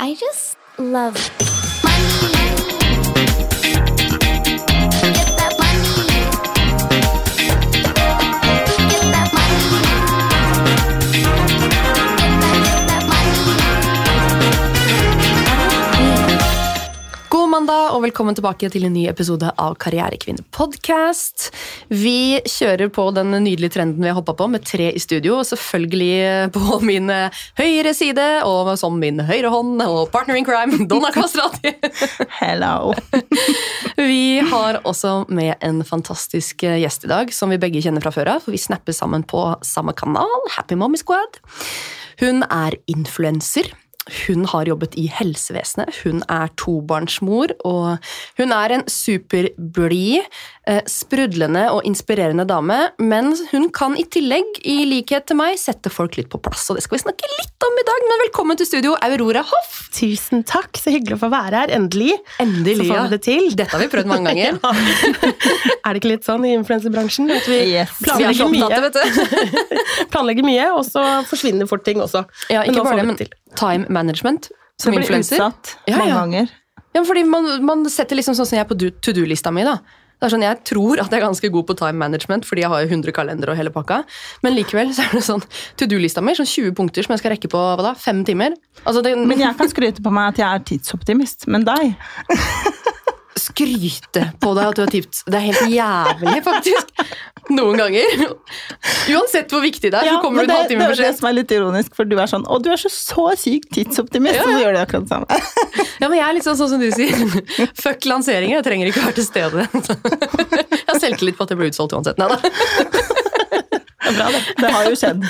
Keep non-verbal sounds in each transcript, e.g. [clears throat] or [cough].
I just love money. Og velkommen tilbake til en ny episode av Karrierekvinne podcast. Vi kjører på den nydelige trenden vi har hoppa på, med tre i studio. og Selvfølgelig på min høyre side og som min høyre hånd og partner in crime, Donna Kastrati. Hello. Vi har også med en fantastisk gjest i dag, som vi begge kjenner fra før av. for Vi snapper sammen på samme kanal, Happy Mommy Squad. Hun er influenser. Hun har jobbet i helsevesenet, hun er tobarnsmor, og hun er en superblid, sprudlende og inspirerende dame, men hun kan i tillegg, i likhet til meg, sette folk litt på plass, og det skal vi snakke litt om i dag, men velkommen til studio, Aurora Hoff! Tusen takk, så hyggelig å få være her. Endelig. Endelig, Så får ja. vi det til. Dette har vi prøvd mange ganger. [laughs] [laughs] Er det ikke litt sånn i influensebransjen? At vi yes. planlegger, vi mye, vet du. [laughs] planlegger mye, og så forsvinner fort ting også. Ja, ikke men bare det, men det til. time management som Det blir influenser. utsatt Ja, mange ja. ganger. Ja, fordi man, man setter liksom sånn som jeg på to do-lista mi. da. Det er sånn, Jeg tror at jeg er ganske god på time management, fordi jeg har jo 100 kalendere og hele pakka. Men likevel så er det sånn to do-lista mi, sånn 20 punkter som jeg skal rekke på hva da, fem timer. Altså, det, Men jeg kan skryte på meg at jeg er tidsoptimist. Men deg? [laughs] Skryte på deg at du har tips. Det er helt jævlig, faktisk. Noen ganger. Uansett hvor viktig det er, så kommer du en det, halvtime det for er det som er litt ironisk, for du er sånn Å, du er så, så sykt tidsoptimist, Ja, og ja. så gjør du akkurat det samme. [laughs] Ja, men jeg er litt sånn, sånn som du sier. [laughs] Fuck lanseringer, jeg trenger ikke være til stede. [laughs] Jeg har selvtillit på at det blir utsolgt uansett. Nei da. Det er bra, det. Det har jo skjedd.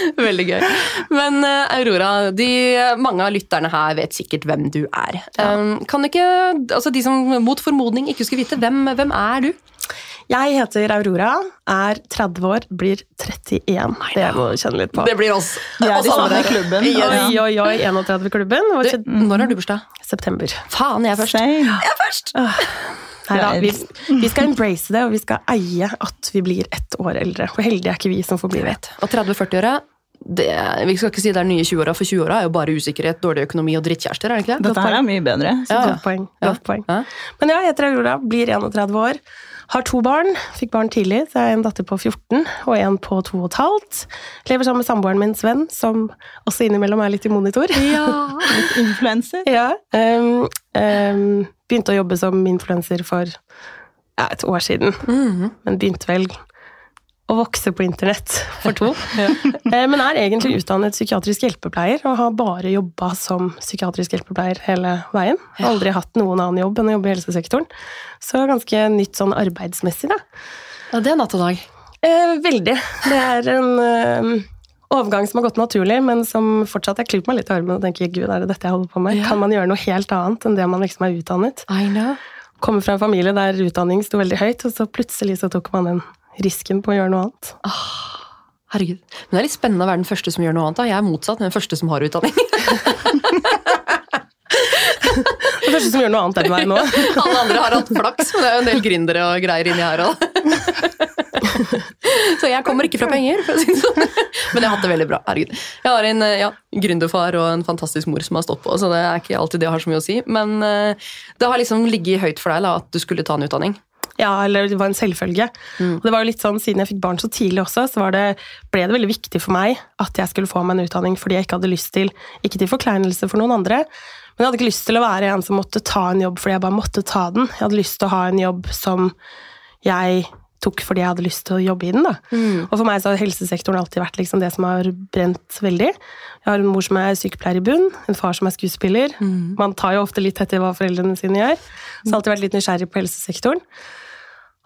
[laughs] Veldig gøy. Men eh, Aurora, de, mange av lytterne her vet sikkert hvem du er. Ja. kan ikke, altså De som mot formodning ikke skulle vite, hvem, hvem er du? Jeg heter Aurora, er 30 år, blir 31. Det må du kjenne litt på. Det blir oss. Vi er i samme klubben. Oi, oi, oi, 31-klubben. Når har du bursdag? September. Faen, jeg er først. Same. Jeg er først! [laughs] Neida, vi, vi skal embrace det, og vi skal eie at vi blir ett år eldre. For heldige er ikke vi som får bli det. Og 30-40-åra det, Vi skal ikke si det er nye 20-åra, for 20-åra er jo bare usikkerhet, dårlig økonomi og drittkjærester. er det ikke det? Dette her er mye bedre. Så ja. Godt poeng. Ja. Godt poeng. Ja. Men ja, jeg heter Aurora, blir 31 år. Har to barn. Fikk barn tidlig, så jeg har en datter på 14 og en på 2 15. Lever sammen med samboeren min Sven, som også innimellom er litt i monitor. [laughs] Litt influenser. Ja, um, um, begynte å jobbe som influenser for ja, et år siden, Mhm. men begynte vel å vokse på internett for to. Eh, Men er egentlig utdannet psykiatrisk hjelpepleier, og har bare jobba som psykiatrisk hjelpepleier hele veien. Aldri hatt noen annen jobb enn å jobbe i helsesektoren. Så ganske nytt sånn arbeidsmessig, da. Ja, det er natt og dag. Eh, veldig. Det er en eh, overgang som har gått naturlig, men som fortsatt jeg klyper meg litt i armen og tenker gud, er det dette jeg holder på med? Ja. Kan man gjøre noe helt annet enn det man liksom er utdannet? I know. Kommer fra en familie der utdanning sto veldig høyt, og så plutselig så tok man den risken på å gjøre noe annet. Herregud. Men det er litt spennende å være den første som gjør noe annet. da. Jeg er motsatt, den første som har utdanning. [laughs] [laughs] den første som gjør noe annet enn meg nå. [laughs] Alle andre har hatt flaks, men det er jo en del gründere og greier inni her òg. Så jeg kommer ikke fra penger, for å si det sånn. Men jeg har hatt det veldig bra. herregud. Jeg har en ja, gründerfar og en fantastisk mor som har stått på, så det er ikke alltid det har så mye å si. Men eh, det har liksom ligget høyt for deg da, at du skulle ta en utdanning. Ja, eller det var en selvfølge. Og det var jo litt sånn, Siden jeg fikk barn så tidlig også, så var det, ble det veldig viktig for meg at jeg skulle få meg en utdanning fordi jeg ikke hadde lyst til Ikke til forkleinelse for noen andre, men jeg hadde ikke lyst til å være en som måtte ta en jobb fordi jeg bare måtte ta den. Jeg hadde lyst til å ha en jobb som jeg tok fordi jeg hadde lyst til å jobbe i den. da. Og for meg så har helsesektoren alltid vært liksom det som har brent veldig. Jeg har en mor som er sykepleier i bunn, en far som er skuespiller. Man tar jo ofte litt etter hva foreldrene sine gjør. Så jeg har alltid vært litt nysgjerrig på helsesektoren.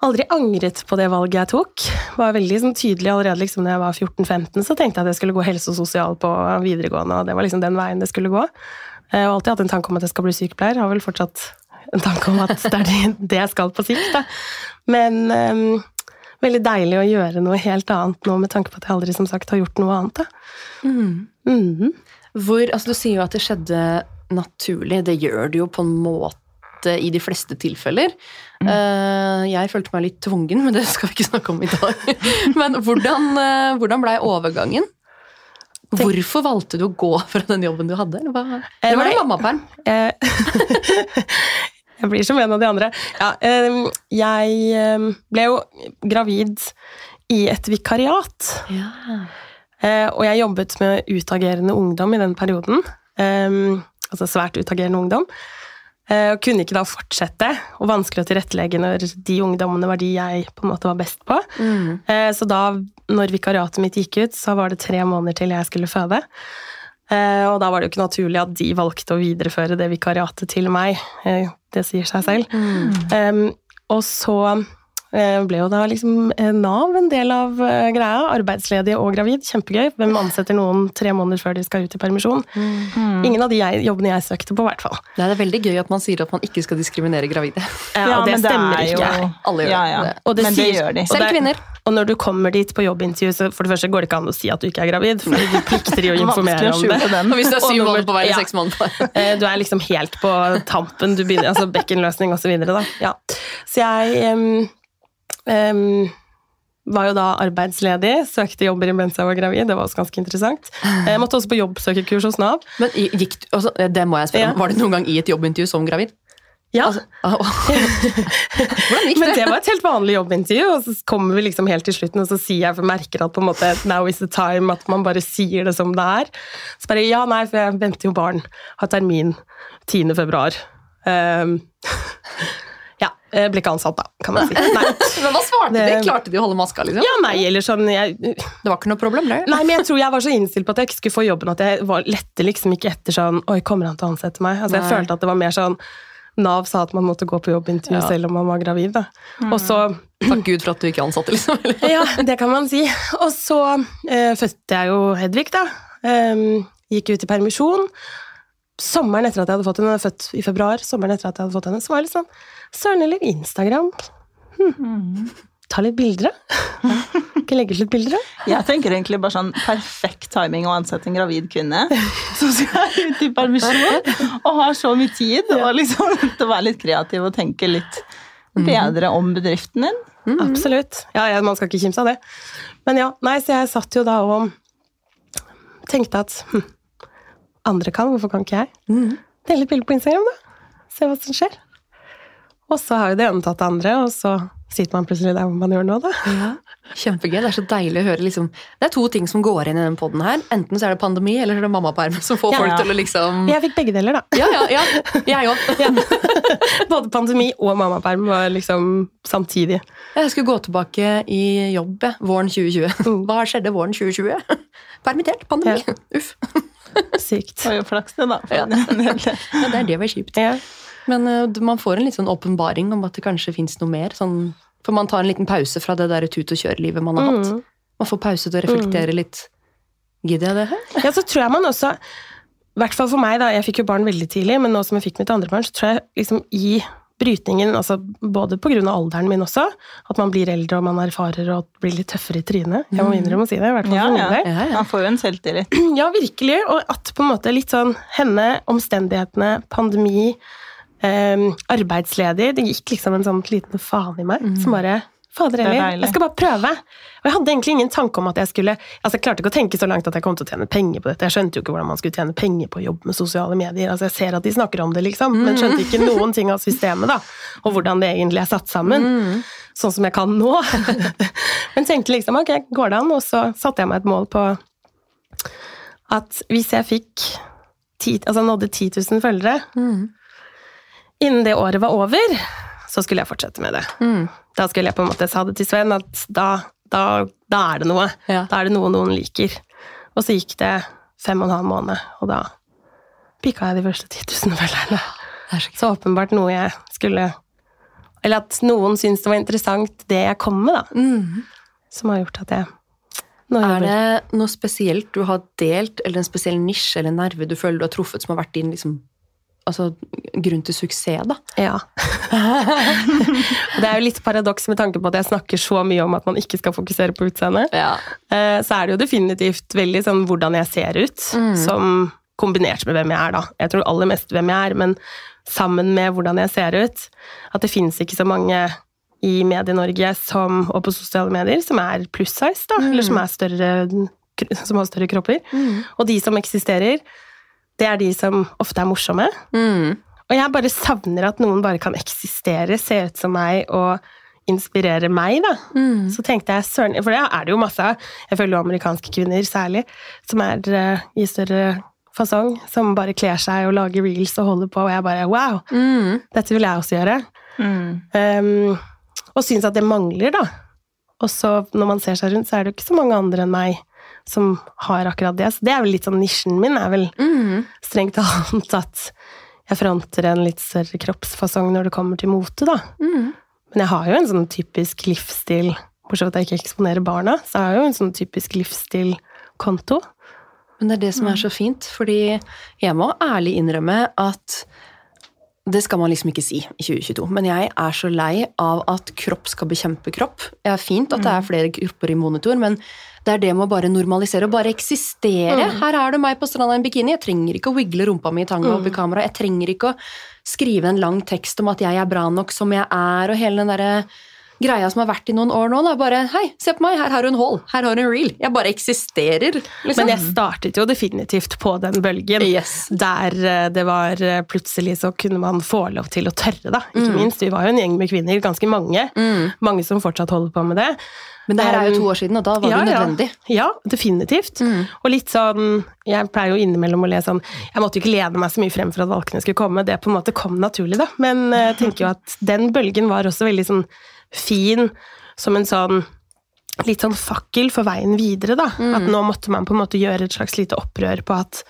Aldri angret på det valget jeg tok. Var veldig sånn, tydelig allerede liksom, når jeg var 14-15, så tenkte jeg at jeg skulle gå helse og sosial på videregående, og det var liksom den veien det skulle gå. Jeg har alltid hatt en tanke om at jeg skal bli sykepleier. Har vel fortsatt en tanke om at det er det- jeg skal på sikt. Da. Men um, veldig deilig å gjøre noe helt annet nå, med tanke på at jeg aldri som sagt har gjort noe annet. Da. -hmm. Hvor, altså Du sier jo at det skjedde naturlig. Det gjør det jo på en måte i de fleste tilfeller. Eh, jeg følte meg litt tvungen, men det skal vi ikke snakke om i dag. [laughs] Men hvordan, uh, hvordan blei overgangen? Hvorfor valgte du å gå fra den jobben du hadde? Eller, hva? Eh, eller var det mammaperm? Eh, [laughs] jeg blir som en av de andre. Ja, eh, jeg eh, ble jo gravid i et vikariat. Ja. Eh, og jeg jobbet med utagerende ungdom i den perioden. Eh, altså svært utagerende ungdom. Eh, og kunne ikke da fortsette, og vanskelig å tilrettelegge når de ungdommene var de jeg på en måte var best på. Mm. Eh, så da, når vikariatet mitt gikk ut, så var det tre måneder til jeg skulle føde. Eh, og da var det jo ikke naturlig at de valgte å videreføre det vikariatet til meg. Det sier seg selv. Um, og så ble jo da liksom eh, Nav en del av eh, greia. Arbeidsledige og gravid. Kjempegøy. Hvem ansetter noen tre måneder før de skal ut i permisjon? Ingen av de jeg, jobbene jeg søkte på, i hvert fall. Det er veldig gøy at man sier at man ikke skal diskriminere gravide. Ja, og det stemmer er jo- ikke. Alle gjør ja, ja. det. Og det men det sier- gjør de. Selv kvinner. Og når du kommer dit på jobbintervju, så for det første går det ikke an å si at du ikke er gravid, for du plikter å [laughs] informere om det. Og hvis du er syv måneder på vei ja. seks måneder på vei. [laughs] Eh, Du er liksom helt på tampen, du begynner, altså bekkenløsning og så videre. Ja. Så jeg em, em, var jo da arbeidsledig, søkte jobber imens jeg var gravid, det var også ganske interessant. Jeg måtte også på jobbsøkerkurs hos Nav. Men gikk altså, det må jeg spørre om. Ja. Var det noen gang i et jobbintervju som gravid? Ja, Altså, ah, [laughs] Hvordan gikk men det? det var et helt vanlig jobbintervju, og så kommer vi liksom helt til slutten, og så sier jeg, for merker at på en måte now is the time, at man bare sier det som det er. Så bare, ja, nei, for jeg venter jo barn, har termin 10. februar. Um, [laughs] jeg ble ikke ansatt da, kan man si. [laughs] Men hva svarte de? Klarte de å holde maska? liksom? Ja, nei, eller sånn, jeg, Det var ikke noe problem, det? Nei, men jeg tror jeg var så innstilt på at jeg ikke skulle få jobben at jeg var, lette liksom ikke etter sånn Oi, kommer han til å ansette meg? Altså, jeg Nei. følte at det var mer sånn Nav sa at man måtte gå på jobbintervju Ja. selv om man var gravid. Da. Og så Takk Gud for at du ikke ansatte, liksom. [laughs] Ja, det kan man si. Og så eh, fødte jeg jo Hedvig, da. Um, gikk ut i permisjon. Sommeren etter at jeg hadde fått henne, jeg født i februar, sommeren etter at jeg hadde fått henne, så var jeg litt sånn Søren, eller Instagram? Hm. Ta litt bilder, da. [laughs] Ikke legge ut litt bilder, da. Jeg tenker egentlig bare sånn perfekt timing å ansette en gravid kvinne [laughs] som skal ut i permisjon og har så mye tid, og liksom til [laughs] å være litt kreativ og tenke litt bedre om bedriften din. Absolutt. Ja, ja, man skal ikke kimse av det. Men ja, nei, så jeg satt jo da og tenkte at hm, andre kan, hvorfor kan ikke jeg? Dele et bilde på Instagram, da. Se hva som skjer. Og så har jo det ene tatt det andre, og så sitter man plutselig der hvor man gjør nå, da. Kjempegøy. Det er så deilig å høre. liksom. Det er to ting som går inn i den poden her. Enten så er det pandemi, eller så er det mammaperm som får Ja. folk til å liksom Jeg fikk begge deler, da. Ja, ja, ja. Jeg òg. [laughs] Både pandemi og mammaperm var liksom samtidig. Jeg skulle gå tilbake i jobb våren 2020. Hva skjedde våren 2020? [laughs] Permittert. Pandemi. [laughs] Uff. [laughs] Sykt. Det var jo flaks, det, da. Ja. [laughs] Ja, det, det var kjipt. Ja. Men uh, man får en litt sånn åpenbaring om at det kanskje fins noe mer. Sånn, for man tar en liten pause fra det der tut og kjør-livet man har hatt. Mm. Man får pause til å reflektere litt. Gidder jeg det her? Ja, så tror jeg man også I hvert fall for meg, da. Jeg fikk jo barn veldig tidlig, men nå som jeg fikk mitt andre barn, så tror jeg liksom i brytningen, altså både av alderen min også, at man blir eldre og man erfarer og blir litt tøffere i trynet. Jeg må innrømme å si det, i hvert fall Ja, for ja. Ja, ja. Man får jo en selvtillit. [clears throat] Ja, virkelig. Og at på en måte litt sånn henne, omstendighetene, pandemi, eh, arbeidsledig Det gikk liksom en sånn liten faen i meg som bare Fader er heller, jeg skal bare prøve. Og jeg hadde egentlig ingen tanke om at jeg skulle Altså, jeg klarte ikke å tenke så langt at jeg kom til å tjene penger på dette. Jeg skjønte jo ikke hvordan man skulle tjene penger på jobb med sosiale medier. Altså, jeg ser at de snakker om det, liksom, men skjønte ikke noen ting av systemet, da. Og hvordan det egentlig er satt sammen. Sånn som jeg kan nå. [laughs] men tenkte liksom ok, går det an? Og så satte jeg meg et mål på at hvis jeg fikk ti, altså nådde 10 000 følgere innen det året var over, så skulle jeg fortsette med det. Mm. Da skulle jeg på en måte sa det til Sven at da, da, da er det noe. Ja. Da er det noe noen liker. Og så gikk det fem og en halv måned, og da pikka jeg de første 10 000 følgerne. Er så Så åpenbart noe jeg skulle Eller at noen syntes det var interessant, det jeg kom med, da. Mm. Som har gjort at jeg nå Er det noe spesielt du har delt, eller en spesiell nisje eller nerve du føler du har truffet, som har vært din liksom, altså, grunn til suksess? da? Ja. [laughs] det er jo litt paradoks med tanke på at jeg snakker så mye om at man ikke skal fokusere på utseendet. Ja. Eh, Så er det jo definitivt veldig sånn hvordan jeg ser ut, som kombinert med hvem jeg er, da. Jeg tror aller mest hvem jeg er, men sammen med hvordan jeg ser ut. At det fins ikke så mange i Medie-Norge og på sosiale medier som er pluss size, da. Eller som er større som har større kropper. Og de som eksisterer, det er de som ofte er morsomme. Mm. Og jeg bare savner at noen bare kan eksistere, se ut som meg og inspirere meg, da. Mm. Så tenkte jeg søren For det er det jo masse av. Jeg føler jo amerikanske kvinner særlig, som er uh, i større fasong, som bare kler seg og lager reels og holder på, og jeg bare wow, Mm. dette vil jeg også gjøre. Mm. Um, og syns at det mangler, da. Og så når man ser seg rundt, så er det jo ikke så mange andre enn meg som har akkurat det. Så det er vel litt sånn nisjen min, er vel Mm. strengt [laughs] talt at jeg fronter en litt større kroppsfasong når det kommer til mote, da. Mm. Men jeg har jo en sånn typisk livsstil, bortsett fra at jeg ikke eksponerer barna, så har jeg jo en sånn typisk livsstilkonto. Men det er det som er så fint, fordi jeg må ærlig innrømme at det skal man liksom ikke si i 2022, men jeg er så lei av at kropp skal bekjempe kropp. Det er fint at det er flere kropper i monitor, men det er det med å bare normalisere og bare eksistere. Her er det meg på stranda i en bikini. Jeg trenger ikke å wiggle rumpa mi i tanga opp i kamera. Jeg trenger ikke å skrive en lang tekst om at jeg er bra nok som jeg er, og hele den derre greia som har vært i noen år nå. Da. Bare hei, se på meg, her har du en hall, her har du en reel. Jeg bare eksisterer. Liksom. Men jeg startet jo definitivt på den bølgen. Yes. Der eh, det var eh, plutselig så kunne man få lov til å tørre, da. Ikke Mm. minst. Vi var jo en gjeng med kvinner, ganske mange. Mange som fortsatt holder på med det. Men det her er jo Um, to år siden, og da var det nødvendig. Ja, definitivt. Mm. Og litt sånn Jeg pleier jo innimellom å le sånn Jeg måtte jo ikke lene meg så mye frem for at valkene skulle komme. Det på en måte kom naturlig, da. Men eh, jeg tenker jo at den bølgen var også veldig sånn fin som en sånn Litt sånn fakkel for veien videre, da. Mm. At nå måtte man på en måte gjøre et slags lite opprør på at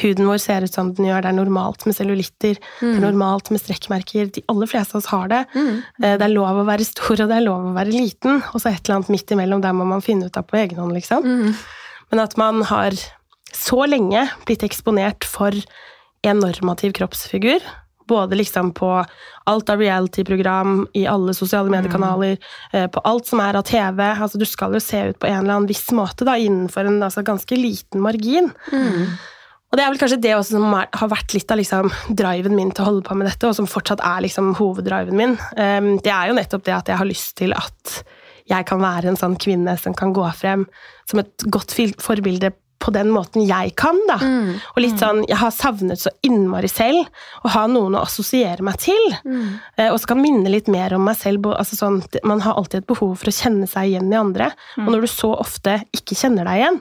huden vår ser ut som den gjør. Det er normalt med cellulitter, det er normalt med strekkmerker. De aller fleste av oss har det. Mm. Eh, Det er lov å være stor, og det er lov å være liten. Og så et eller annet midt imellom, der må man finne ut av på egen hånd, liksom. Mm. Men at man har så lenge blitt eksponert for en normativ kroppsfigur, både liksom på alt av reality-program, i alle sosiale mediekanaler, mm. på alt som er av TV. Altså, du skal jo se ut på en eller annen viss måte, da, innenfor en altså, ganske liten margin. Og det er vel kanskje det også som er, har vært litt av liksom, driven min til å holde på med dette, og som fortsatt er liksom, hoveddriven min. Um, det er jo nettopp det at jeg har lyst til at jeg kan være en sånn kvinne som kan gå frem som et godt forbilde på den måten jeg kan, da. Og litt sånn, jeg har savnet så innmari selv å ha noen å assosiere meg til. Eh, og så kan minne litt mer om meg selv. Altså sånn, man har alltid et behov for å kjenne seg igjen i andre. Og når du så ofte ikke kjenner deg igjen,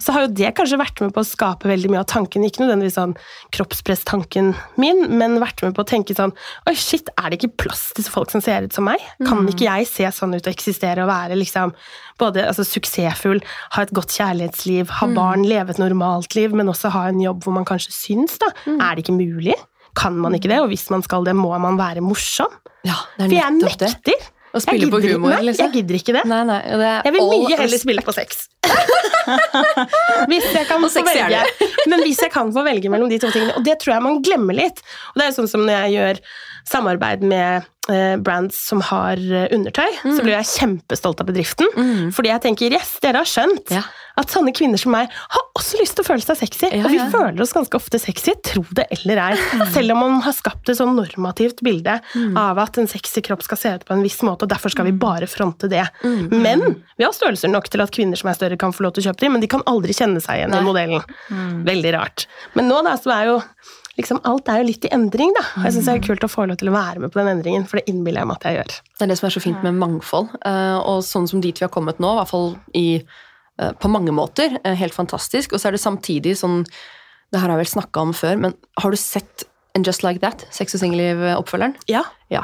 så har jo det kanskje vært med på å skape veldig mye av tanken. Ikke nødvendigvis sånn kroppspresstanken min, men vært med på å tenke sånn Oi, shit, er det ikke plass til folk som ser ut som meg? Kan ikke jeg se sånn ut og eksistere og være liksom både altså, suksessfull, ha et godt kjærlighetsliv, ha barn, leve et normalt liv, men også ha en jobb hvor man kanskje syns, da? Er det ikke mulig? Kan man ikke det? Og hvis man skal det, må man være morsom? Ja, det For jeg nekter. det. Å spille på humor, Nei, liksom. jeg gidder ikke det. Nei, nei, det Jeg vil mye heller spille på sex. [laughs] hvis jeg kan få velge. Men hvis jeg kan få velge mellom de to tingene, og det tror jeg man glemmer litt. Og det er jo sånn som når jeg gjør samarbeid med eh, brands som har eh, undertøy, Mm. så blir jeg kjempestolt av bedriften. Fordi jeg tenker yes, dere har skjønt Ja. at sånne kvinner som meg har også lyst til å føle seg sexy. Ja, og vi føler oss ganske ofte sexy, tro det eller ei. Selv om man har skapt et sånn normativt bilde av at en sexy kropp skal se ut på en viss måte, og derfor skal vi bare fronte det. Men vi har størrelser nok til at kvinner som er større, kan få lov til å kjøpe dem, men de kan aldri kjenne seg igjen Nei. i modellen. Veldig rart. Men nå da, så er jo liksom alt er jo litt i endring, da. Og jeg syns det er kult å få lov til å være med på den endringen, for det innbiller jeg meg at jeg gjør. Det er det som er så fint med mangfold. eh, Og sånn som dit vi har kommet nå, i hvert fall i, eh, på mange måter, eh, helt fantastisk. Og så er det samtidig sånn Det her har jeg vel snakka om før, men har du sett And Just Like That? Sex og singelliv-oppfølgeren? Ja. Ja.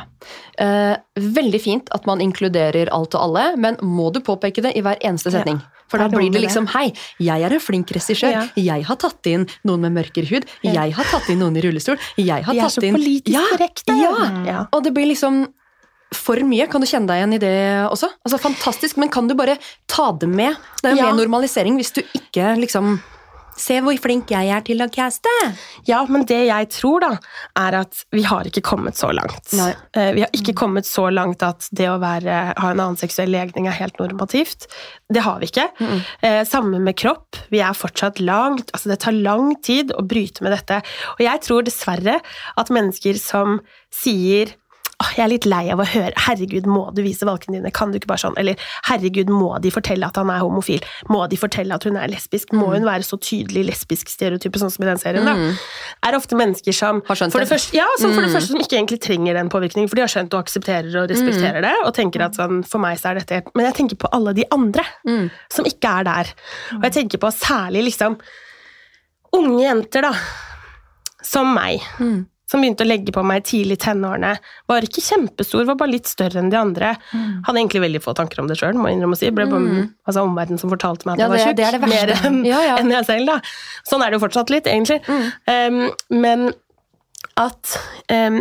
Eh, veldig fint at man inkluderer alt og alle, men må du påpeke det i hver eneste setning? For da blir det liksom Hei, jeg er en flink regissør. Ja. Jeg har tatt inn noen med mørkere hud. Jeg har tatt inn noen i rullestol. Jeg har tatt inn Vi er så inn politisk ja, korrekte. Ja. Ja. Og det blir liksom for mye. Kan du kjenne deg igjen i det også? Altså Fantastisk, men kan du bare ta det med? Det er jo Ja. mer normalisering hvis du ikke liksom Se hvor flink jeg er til å caste! Ja, men det jeg tror, da, er at vi har ikke kommet så langt. Nei. Eh, Vi har ikke kommet så langt at det å være, ha en annen seksuell legning er helt normativt. Det har vi ikke. Mm. Samme med kropp. Vi er fortsatt langt Altså, det tar lang tid å bryte med dette. Og jeg tror dessverre at mennesker som sier jeg er litt lei av å høre 'herregud, må du vise valkene dine', kan du ikke bare sånn? Eller 'herregud, må de fortelle at han er homofil', må de fortelle at hun er lesbisk', må hun være så tydelig lesbisk stereotype, sånn som i den serien, da? Er ofte mennesker som Har skjønt for det første, ja, som for det første som ikke egentlig trenger den påvirkningen, for de har skjønt og aksepterer og respekterer det, og tenker at sånn, for meg så er dette helt Men jeg tenker på alle de andre som ikke er der. Og jeg tenker på særlig liksom unge jenter, da, som meg, som begynte å legge på meg tidlig i tenårene, var ikke kjempestor, var bare litt større enn de andre. Hadde egentlig veldig få tanker om det sjøl, må jeg innrømme å si. Ble bare, altså omverdenen som fortalte meg at Ja, jeg var tjukk, er mer enn Ja, ja. enn jeg selv, da. Sånn er det jo fortsatt litt, egentlig. Um, men at um,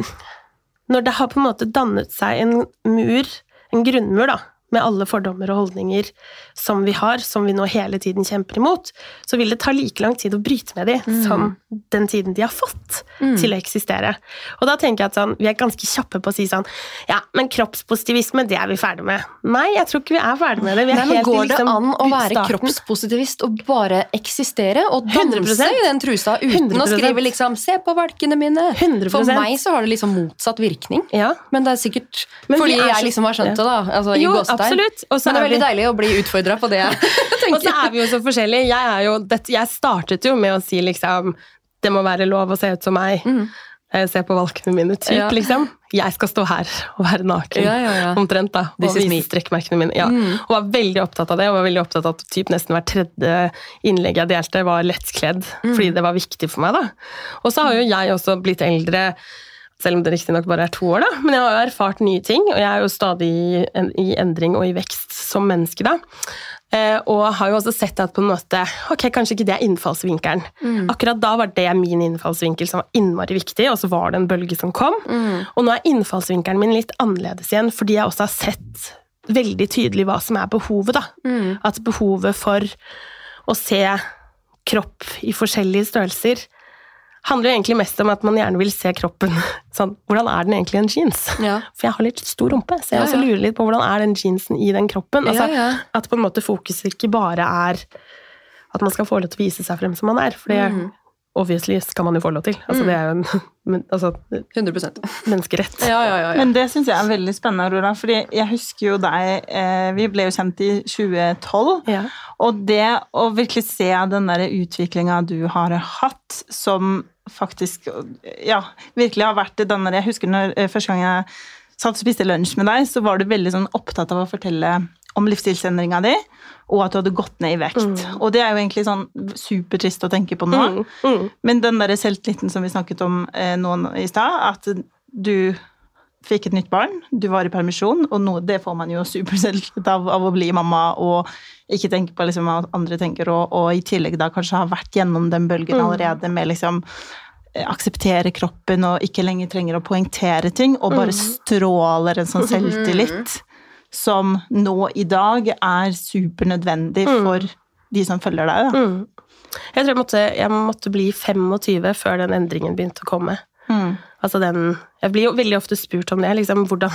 når det har på en måte dannet seg en mur, en grunnmur, da, med alle fordommer og holdninger som vi har, som vi nå hele tiden kjemper imot, så vil det ta like lang tid å bryte med de som den tiden de har fått til å eksistere. Og da tenker jeg at sånn, vi er ganske kjappe på å si sånn Ja, men kroppspositivisme, det er vi ferdig med. Nei, jeg tror ikke vi er ferdig med det. Vi Nei, men helt i Går det liksom an å være starten. kroppspositivist og bare eksistere og danse 100%. i den trusa uten å 100%. skrive liksom 'se på valkene mine'? 100%. For meg så har det liksom motsatt virkning. Ja, Men det er sikkert Men fordi er jeg liksom har skjønt det, da. Altså, Jo, gåsetegn. Absolutt. Men det er er vi- veldig deilig å bli utfordra på det [laughs] Og så er vi jo så forskjellige. Jeg, er jo, jeg startet jo med å si liksom Det må være lov å se ut som meg. Mm. Se på valkene mine, typ, Mm. Ja. liksom. Jeg skal stå her og være naken. Ja, ja, ja. Omtrent, da. Og is vise strekkmerkene mine. Ja. Og var veldig opptatt av det. Og var veldig opptatt av at typ nesten hvert tredje innlegg jeg delte, var lettkledd. Mm. Fordi det var viktig for meg, da. Og så har jo jeg også blitt eldre. Selv om det riktignok bare er to år, da. Men jeg har jo erfart nye ting, og jeg er jo stadig i, endring og i vekst som menneske, da. Eh, og har jo også sett at på en måte Ok, kanskje ikke det er innfallsvinkelen. Akkurat da var det min innfallsvinkel som var innmari viktig, og så var det en bølge som kom. Og nå er innfallsvinkelen min litt annerledes igjen, fordi jeg også har sett veldig tydelig hva som er behovet, da. At behovet for å se kropp i forskjellige størrelser handler jo egentlig mest om at man gjerne vil se kroppen [laughs] sånn Hvordan er den egentlig i en jeans? Ja. For jeg har litt stor rumpe, så jeg Ja, også lurer litt på hvordan er den jeansen i den kroppen. Altså. At på en måte fokuset ikke bare er at man skal få lov til å vise seg frem som man er. For det Mm. Obviously skal man jo få lov til. Altså, Det er jo en [laughs] men, altså, 100 menneskerett. [laughs] Ja, ja, ja. ja. Men det syns jeg er veldig spennende, Aurora. fordi jeg husker jo deg eh, Vi ble jo kjent i 2012. Ja. Og det å virkelig se den der utviklinga du har hatt, som faktisk ja, virkelig har vært den der Jeg husker når, eh, første gang jeg satt og spiste lunsj med deg, så var du veldig sånn opptatt av å fortelle om livsstilsendringa di, og at du hadde gått ned i vekt. Og det er jo egentlig sånn supertrist å tenke på nå. Mm, mm. Men den der selvtilliten som vi snakket om eh, nå i stad, at du fikk et nytt barn, du var i permisjon, og nå, det får man jo superselvtillit av, av å bli mamma og ikke tenke på liksom, hva andre tenker, og, og i tillegg da kanskje ha vært gjennom den bølgen allerede med liksom eh, akseptere kroppen og ikke lenger trenger å poengtere ting, og bare stråler en sånn [laughs] selvtillit som nå i dag er supernødvendig for de som følger deg. Da. Mm. Jeg tror jeg måtte, jeg måtte bli 25 før den endringen begynte å komme. Mm. Altså den, jeg blir jo veldig ofte spurt om det. Liksom, hvordan,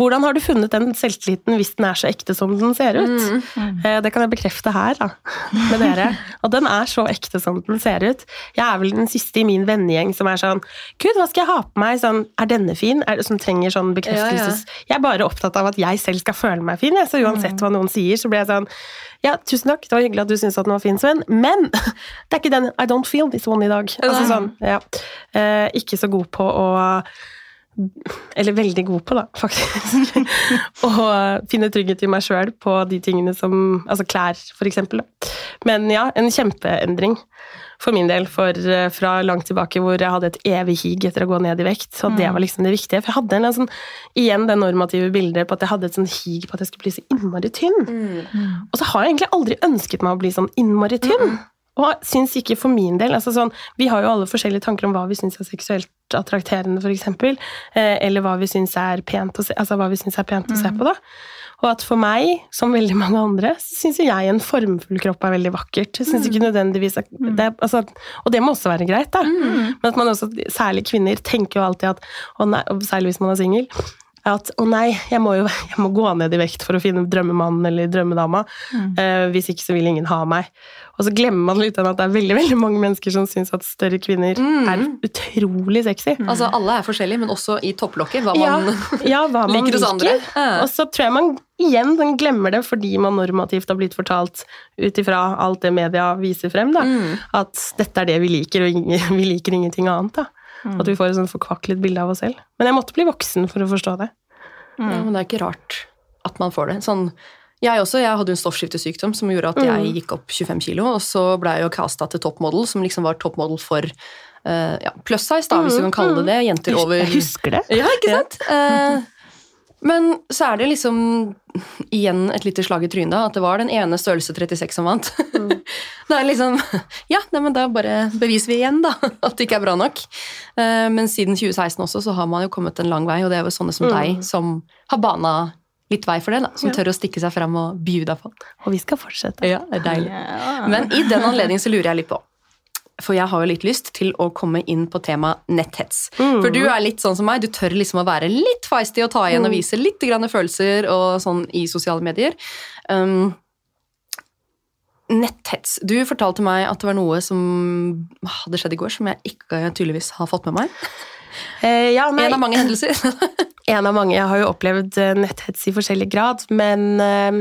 hvordan har du funnet den selvtilliten hvis den er så ekte som den ser ut? Eh, Det kan jeg bekrefte her da, med dere. Og den er så ekte som den ser ut. Jeg er vel den siste i min vennegjeng som er sånn Gud, hva skal jeg ha på meg? Sånn, er denne fin? Er det, som trenger sånn bekreftelses... Jeg er bare opptatt av at jeg selv skal føle meg fin. Jeg. Så uansett hva noen sier, så blir jeg sånn ja, tusen takk, det var hyggelig at du syntes at den var fin, Sven, men [laughs] det er ikke den I don't feel this one i dag. Altså sånn, ja. Eh, ikke så god på å Eller veldig god på, da, faktisk. [laughs] Å finne trygghet i meg sjøl på de tingene som Altså klær, for eksempel. Da. Men ja, en kjempeendring for min del for, eh, fra langt tilbake hvor jeg hadde et evig hig etter å gå ned i vekt. Så det var liksom det viktige. For jeg hadde en sånn, igjen det normative bildet på at jeg hadde et sånn hig på at jeg skulle bli så innmari tynn. Og så har jeg egentlig aldri ønsket meg å bli sånn innmari tynn. Og syns ikke for min del altså sånn, Vi har jo alle forskjellige tanker om hva vi syns er seksuelt attrakterende, f.eks. Eh, eller hva vi syns er pent å se, altså hva vi synes er pent å se på. da. Og at for meg, som veldig mange andre, syns jo jeg en formfull kropp er veldig vakkert. Jeg synes ikke nødvendigvis at det, er- altså, Og det må også være greit, da. Men at man også, særlig kvinner, tenker jo alltid at og nei, og Særlig hvis man er singel. At å nei, jeg må jo [laughs] jeg må gå ned i vekt for å finne drømmemannen eller drømmedama. Eh, hvis ikke så vil ingen ha meg. Og så glemmer man litt den at det er veldig [laughs] veldig mange mennesker som syns at større kvinner er utrolig sexy. Altså, alle er forskjellige, men også i topplokket. Hva man [laughs] ja, hva man liker hos andre. Ja. Og så tror jeg man igjen sånn glemmer det fordi man normativt har blitt fortalt ut ifra alt det media viser frem, da, Mm. at dette er det vi liker, og ingen, vi liker ingenting annet. da. At vi får et sånn forkvaklet bilde av oss selv. Men jeg måtte bli voksen for å forstå det. Ja, men det er ikke rart at man får det. Sånn, jeg også, jeg hadde jo en stoffskiftesykdom som gjorde at jeg gikk opp 25 kilo, og så ble jeg jo casta til toppmodell, som liksom var toppmodell for uh, ja, pluss size, da, hvis du kan kalle det det. Jenter over Jeg husker det. Ja, ikke sant? Eh, men så er det liksom igjen et lite slag i trynet, at det var den ene størrelse 36 som vant. [laughs] det er liksom Ja, nei, men da bare beviser vi igjen, da, [laughs] at det ikke er bra nok. Eh, men siden 2016 også, så har man jo kommet en lang vei, og det er jo sånne som deg som har bana litt vei for det, da, som Ja. tør å stikke seg fram og bjuda på. Og vi skal fortsette. Ja, det er deilig. Men i den anledning så lurer jeg litt på For jeg har jo litt lyst til å komme inn på temaet netthets. For du er litt sånn som meg, du tør liksom å være litt feisty og ta igjen og vise litt grann følelser og sånn i sosiale medier. Um, netthets. Du fortalte meg at det var noe som hadde skjedd i går, som jeg ikke tydeligvis har fått med meg. [laughs] Eh, ja, nei, En av mange hendelser. [laughs] En av mange. Jeg har jo opplevd eh, netthets i forskjellig grad, men eh,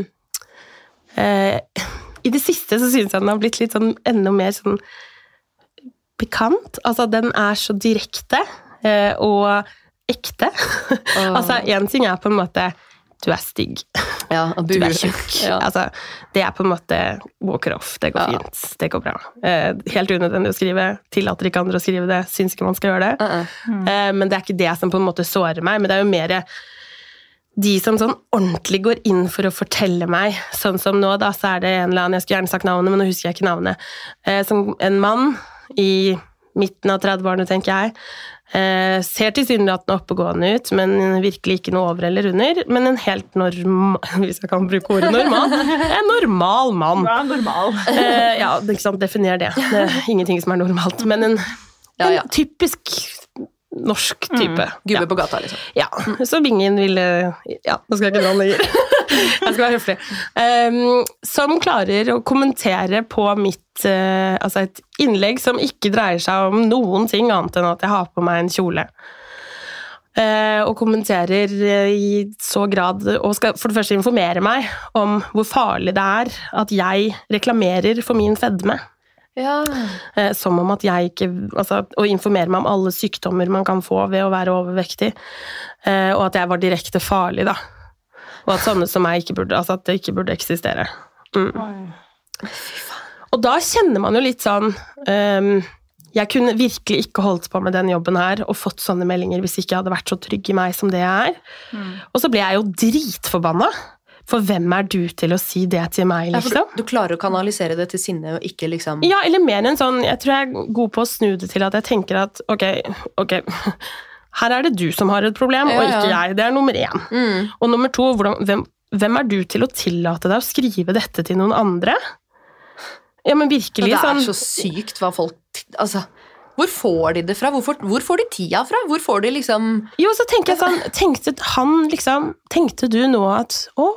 eh, i det siste så syns jeg den har blitt litt sånn enda mer sånn pikant. Altså, den er så direkte eh, og ekte. [laughs] altså, én ting er på en måte du er stygg, ja, og du er tjukk. [laughs] Ja. Altså, det er på en måte walker off. Det går Ja. fint. Det går bra. Eh, helt unødvendig å skrive. Tillater ikke andre å skrive det. Syns ikke man skal gjøre det. Uh-uh. Eh, Men det er ikke det som på en måte sårer meg, men det er jo mer de som sånn ordentlig går inn for å fortelle meg, sånn som nå, da, så er det en eller annen, jeg skulle gjerne sagt navnet, men nå husker jeg ikke navnet, eh, som en mann i midten av 30-årene, tenker jeg, eh, ser tilsynelatende oppegående ut, men virkelig ikke noe over eller under, men en helt normal, [laughs] hvis jeg kan bruke ordet normal, en normal mann. Ja, normal. Eh, ja, ikke sant, definer det. det er ingenting som er normalt, men en, Ja, en ja. typisk norsk type. Gubbe på gata, liksom. Ja, så ingen ville Ja, nå skal jeg ikke dra den lenger. [laughs] Jeg skal være høflig. Um, som klarer å kommentere på mitt uh, Altså et innlegg som ikke dreier seg om noen ting annet enn at jeg har på meg en kjole. Uh, og kommenterer eh, i så grad Og skal for det første informere meg om hvor farlig det er at jeg reklamerer for min fedme. Ja. Eh, som om at jeg ikke altså, Å informere meg om alle sykdommer man kan få ved å være overvektig. Eh, og at jeg var direkte farlig, da. Og at sånne som meg ikke burde, altså at det ikke burde eksistere. Mm. Og da kjenner man jo litt sånn um, Jeg kunne virkelig ikke holdt på med den jobben her og fått sånne meldinger hvis ikke jeg hadde vært så trygg i meg som det jeg er. Og så ble jeg jo dritforbanna. For hvem er du til å si det til meg, Ja, liksom? du, du klarer å kanalisere det til sinne og ikke liksom Ja, eller mer enn sånn Jeg tror jeg er god på å snu det til at jeg tenker at ok, ok Her er det du som har et problem, Ja, og ikke jeg. Det er nummer én. mm. Og nummer to, hvordan, hvem, hvem er du til å tillate deg å skrive dette til noen andre? Ja, men virkelig sånn det er sånn så sykt hva folk Altså, hvor får de det fra? Hvor får, hvor får de tida fra? Hvor får de liksom Jo, så tenker jeg sånn Tenkte han liksom Tenkte du nå at Å,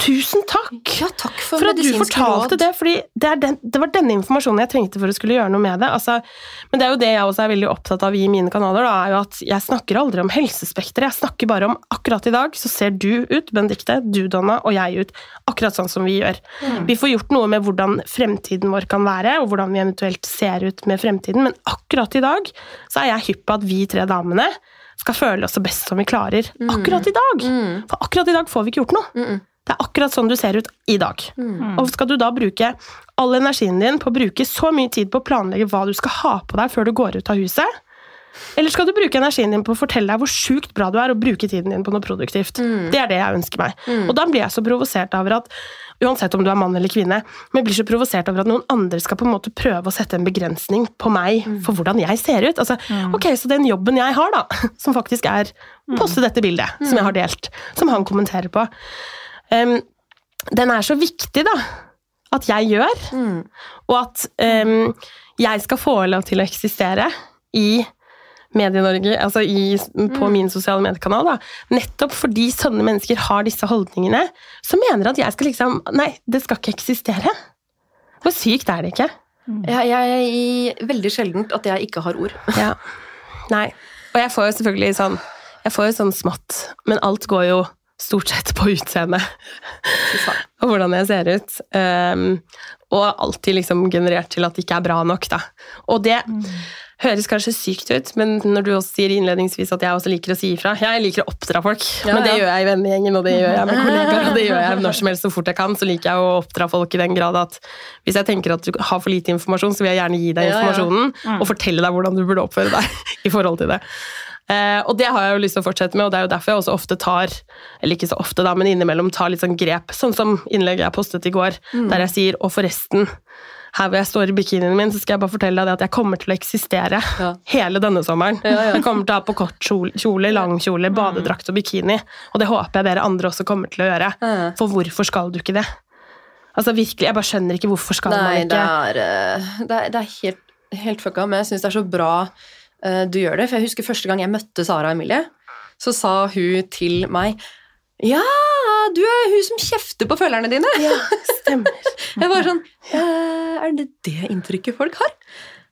tusen takk! Ja, takk for, For at du fortalte råd. det, fordi det, den, det var denne informasjonen jeg trengte for å skulle gjøre noe med det. Altså, men det er jo det jeg også er veldig opptatt av i mine kanaler, da, er jo at jeg snakker aldri om helsespekteret. Jeg snakker bare om akkurat i dag, så ser du ut, Benedikte, du, Donna, og jeg ut akkurat sånn som vi gjør. Vi får gjort noe med hvordan fremtiden vår kan være, og hvordan vi eventuelt ser ut med fremtiden, men akkurat i dag så er jeg hypp på at vi tre damene skal føle oss så best som vi klarer. Akkurat i dag! For akkurat i dag får vi ikke gjort noe. Det er akkurat sånn du ser ut i dag. Og skal du da bruke all energien din på å bruke så mye tid på å planlegge hva du skal ha på deg før du går ut av huset? Eller skal du bruke energien din på å fortelle deg hvor sjukt bra du er, og bruke tiden din på noe produktivt? Det er det jeg ønsker meg. Og da blir jeg så provosert over at Uansett om du er mann eller kvinne, men jeg blir så provosert over at noen andre skal på en måte prøve å sette en begrensning på meg for hvordan jeg ser ut. Altså, ok, Så den jobben jeg har, da, [laughs] som faktisk er poste dette bildet som jeg har delt, som han kommenterer på, em, den er så viktig, da. At jeg gjør. Og at um, jeg skal få lov til å eksistere i Medie-Norge, altså i, på Mm. min sosiale mediekanal, da. nettopp fordi sånne mennesker har disse holdningene, som mener at jeg skal liksom Nei, det skal ikke eksistere. Hvor sykt er det ikke? Jeg, jeg, veldig sjeldent at jeg ikke har ord. [laughs] Ja. Nei. Og jeg får jo selvfølgelig sånn Jeg får jo sånn smått, men alt går jo stort sett på utseendet. [laughs] og hvordan jeg ser ut. Um, og alltid liksom generert til at det ikke er bra nok, da. Og det høres kanskje sykt ut, men når du også sier innledningsvis at jeg også liker å si ifra Jeg liker å oppdra folk, Ja, men det ja. gjør jeg i vennegjengen, og det gjør jeg med [laughs] kollegaer, og det gjør jeg når som helst så fort jeg kan. Så liker jeg å oppdra folk i den grad at hvis jeg tenker at du har for lite informasjon, så vil jeg gjerne gi deg Ja, ja. informasjonen og fortelle deg hvordan du burde oppføre deg [laughs] i forhold til det. Eh, og det har jeg jo lyst til å fortsette med, og det er jo derfor jeg også ofte tar, eller ikke så ofte da, men innimellom tar litt sånn grep, sånn som innlegget jeg postet i går, Mm. der jeg sier, og forresten, her hvor jeg står i bikinien min, så skal jeg bare fortelle deg at jeg kommer til å eksistere Ja. hele denne sommeren. Ja, ja. Jeg kommer til å ha på kort kjole, lang kjole, badedrakt og bikini, og det håper jeg dere andre også kommer til å gjøre. For hvorfor skal du ikke det? Altså virkelig, jeg bare skjønner ikke hvorfor skal Nei, man det ikke er, eh, det er, det er helt, helt fucka, men jeg syns det er så bra du gjør det. For jeg husker første gang jeg møtte Sara Emilie, så sa hun til meg Ja, du er hun som kjefter på følgerne dine. Ja, stemmer. [laughs] Jeg var sånn «Eh, Er det det inntrykket folk har?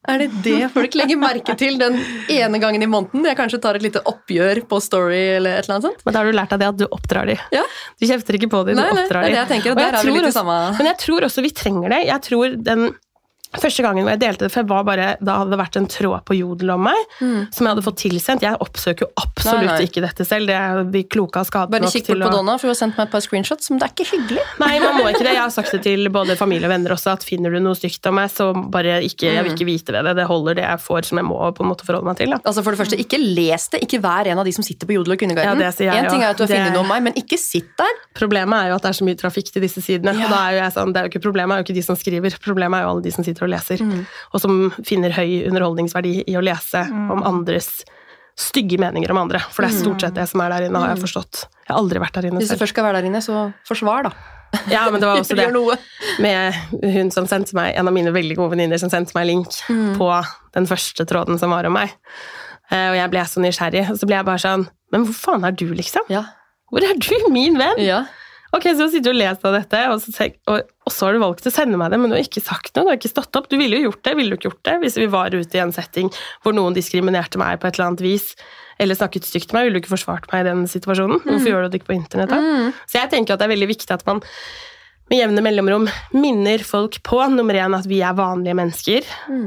Er det det folk legger merke til den ene gangen i måneden? Jeg kanskje tar et lite oppgjør på Story eller et eller annet sånt? Men da har du lært deg det at du oppdrar de. Ja. Du kjefter ikke på de, du Nei, nei, oppdrar det er de. det jeg tenker, og Og er vi tror også- samme Men jeg tror også vi trenger det. Jeg tror den Første gangen hvor jeg delte det, for jeg var bare, da hadde det vært en tråd på Jodel om meg, som jeg hadde fått tilsendt. Jeg oppsøker jo absolutt Mm. Nei, nei. ikke dette selv. Det er de kloke skade Bare kikk bort på å Donna, for hun har sendt meg et par screenshots, men det er ikke hyggelig. Nei, man må ikke det. Jeg har sagt det til både [laughs] familie og venner også, at finner du noe stygt om meg, så bare ikke Jeg vil ikke vite ved det. Det holder det jeg får, som jeg må på en måte forholde meg til. Da. Altså for det første, Ikke les det, ikke vær en av de som sitter på Jodel og Kvinneguiden. Ja, det sier jeg en ting er at du har Det- funnet noe om meg, men ikke sitt der. Problemet er jo at det er så mye trafikk til disse sidene. Ja. Og da er jo jeg sånn, det er jo ikke Problemet er jo ikke de som skriver, problemet er jo alle de som sitter og leser. Mm. Og som finner høy underholdningsverdi i å lese om andres stygge meninger om andre. For det er stort sett det som er der inne, har jeg forstått. Jeg har aldri vært der inne Hvis du først skal være der inne, så forsvar, da. [laughs] Ja, men det var også det med hun som sendte meg, en av mine veldig gode venninner som sendte meg link Mm. på den første tråden som var om meg. Eh, Og jeg ble så nysgjerrig, og så ble jeg bare sånn Men hvor faen er du, liksom? Ja. Hvor er du, min venn? ja. Ok, så sitter du og leser av dette, og så, og, og så har du valgt å sende meg det, men du har ikke sagt noe, du har ikke stått opp. Du ville jo gjort det, ville du ikke gjort det? Hvis vi var ute i en setting hvor noen diskriminerte meg på et eller annet vis, eller snakket stygt til meg, ville du ikke forsvart meg i den situasjonen? Hvorfor gjør du det ikke på internett da? Så jeg tenker at det er veldig viktig at man med jevne mellomrom minner folk på nummer én at vi er vanlige mennesker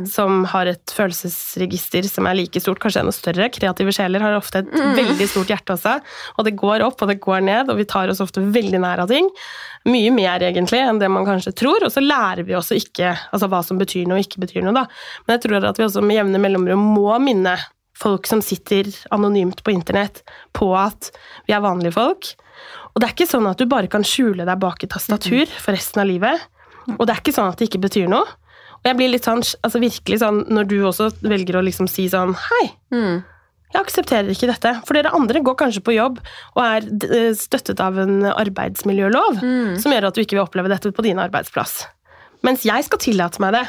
som har et følelsesregister som er like stort, kanskje enda større. Kreative sjeler har ofte et veldig stort hjerte også, og det går opp og det går ned, og vi tar oss ofte veldig nær av ting. Mye mer egentlig enn det man kanskje tror, og så lærer vi også ikke altså hva som betyr noe og ikke betyr noe. da. Men jeg tror at vi også med jevne mellomrom må minne folk som sitter anonymt på internett, på at vi er vanlige folk. Og det er ikke sånn at du bare kan skjule deg bak et tastatur for resten av livet. Og det er ikke sånn at det ikke betyr noe. Og jeg blir litt sånn, altså virkelig sånn, når du også velger å liksom si sånn Hei, Mm. jeg aksepterer ikke dette. For dere andre går kanskje på jobb og er eh, støttet av en arbeidsmiljølov som gjør at du ikke vil oppleve dette på din arbeidsplass. Mens jeg skal tillate meg det.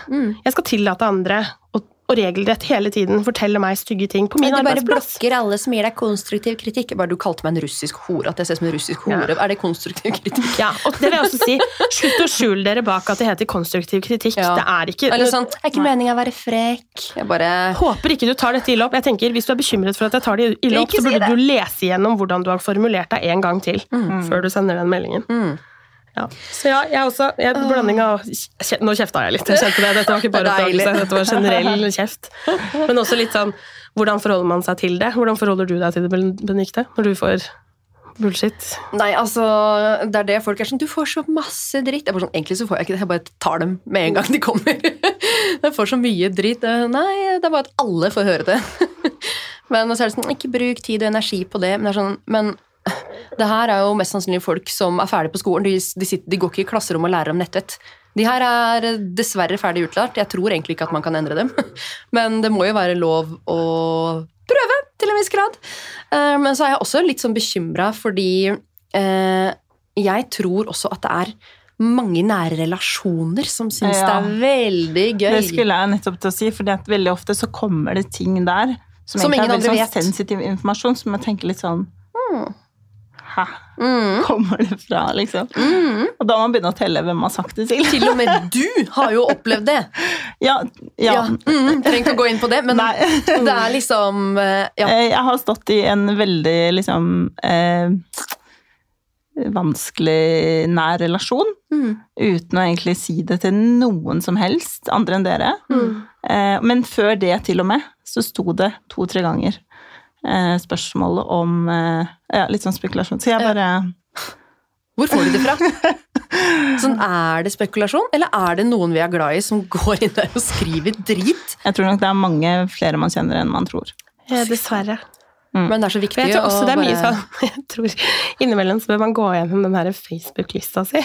Jeg skal tillate andre å, og regelrett hele tiden forteller meg stygge ting på min Men du bare blokker alle som gir deg konstruktiv kritikk. Bare du kalte meg en russisk hore. At jeg ser som en russisk hore. Er det konstruktiv kritikk? Ja, og det vil jeg også si. Slutt å skjule dere bak at det heter konstruktiv kritikk. Ja. Det er ikke Eller sånn, er ikke meninga å være frekk. Jeg bare Håper ikke du tar dette ille opp. Jeg tenker, Hvis du er bekymret for at jeg tar det ille opp, så burde si du lese igjennom hvordan du har formulert deg en gang til før du sender den meldingen. Mm. Ja. Så ja, jeg også. Jeg, blanding av Nå kjefta jeg litt. Jeg kjente det. Dette var ikke bare Det oppdagelse, dette var generell [laughs] kjeft. Men også litt sånn Hvordan forholder man seg til det? Hvordan forholder du deg til det, Benikte, når du får bullshit? Nei, altså, det er det folk er sånn Du får så masse dritt. Jeg bare sånn, Egentlig så får jeg ikke det, jeg bare tar dem med en gang de kommer. [laughs] Jeg får så mye dritt. Eh, Nei, det er bare at alle får høre det. [laughs] Men så er det sånn, ikke bruk tid og energi på det. Men det er sånn, men det her er jo mest sannsynlig folk som er ferdig på skolen. De, de, sitter, de går ikke i klasserom og lærer om nettvett. De her er dessverre ferdig utlært. Jeg tror egentlig ikke at man kan endre dem. [laughs] Men det må jo være lov å prøve, til en viss grad. Eh, Men så er jeg også litt sånn bekymra fordi eh, jeg tror også at det er mange nære relasjoner som syns Ja. det er veldig gøy. Det skulle jeg nettopp til å si, for veldig ofte så kommer det ting der som, Som ingen andre sånn vet. sensitiv informasjon, som jeg tenker litt sånn Hæ? Mm. Kommer det fra, liksom? Og da må man begynne å telle hvem man har sagt det til. Til og med du har jo opplevd det. [laughs] Ja, ja. Ja. Mm, trenger ikke å gå inn på det, men Nei. [laughs] det er liksom eh, ja. Eh, Jeg har stått i en veldig liksom eh, vanskelig nær relasjon. Mm. Uten å egentlig si det til noen som helst andre enn dere. Mm. Eh, men før det til og med, så sto det to-tre ganger eh, spørsmål om eh, ja, litt sånn spekulasjon. Så jeg bare Hvor får du det fra? [laughs] Sånn, Er det spekulasjon, eller er det noen vi er glad i, som går inn der og skriver drit? Jeg tror nok det er mange flere man kjenner enn man tror. Ja, Dessverre. Men det er så viktig jeg tror også det er mye sånn [laughs] Jeg tror Innimellom så bør man gå gjennom den her Facebook-lista si.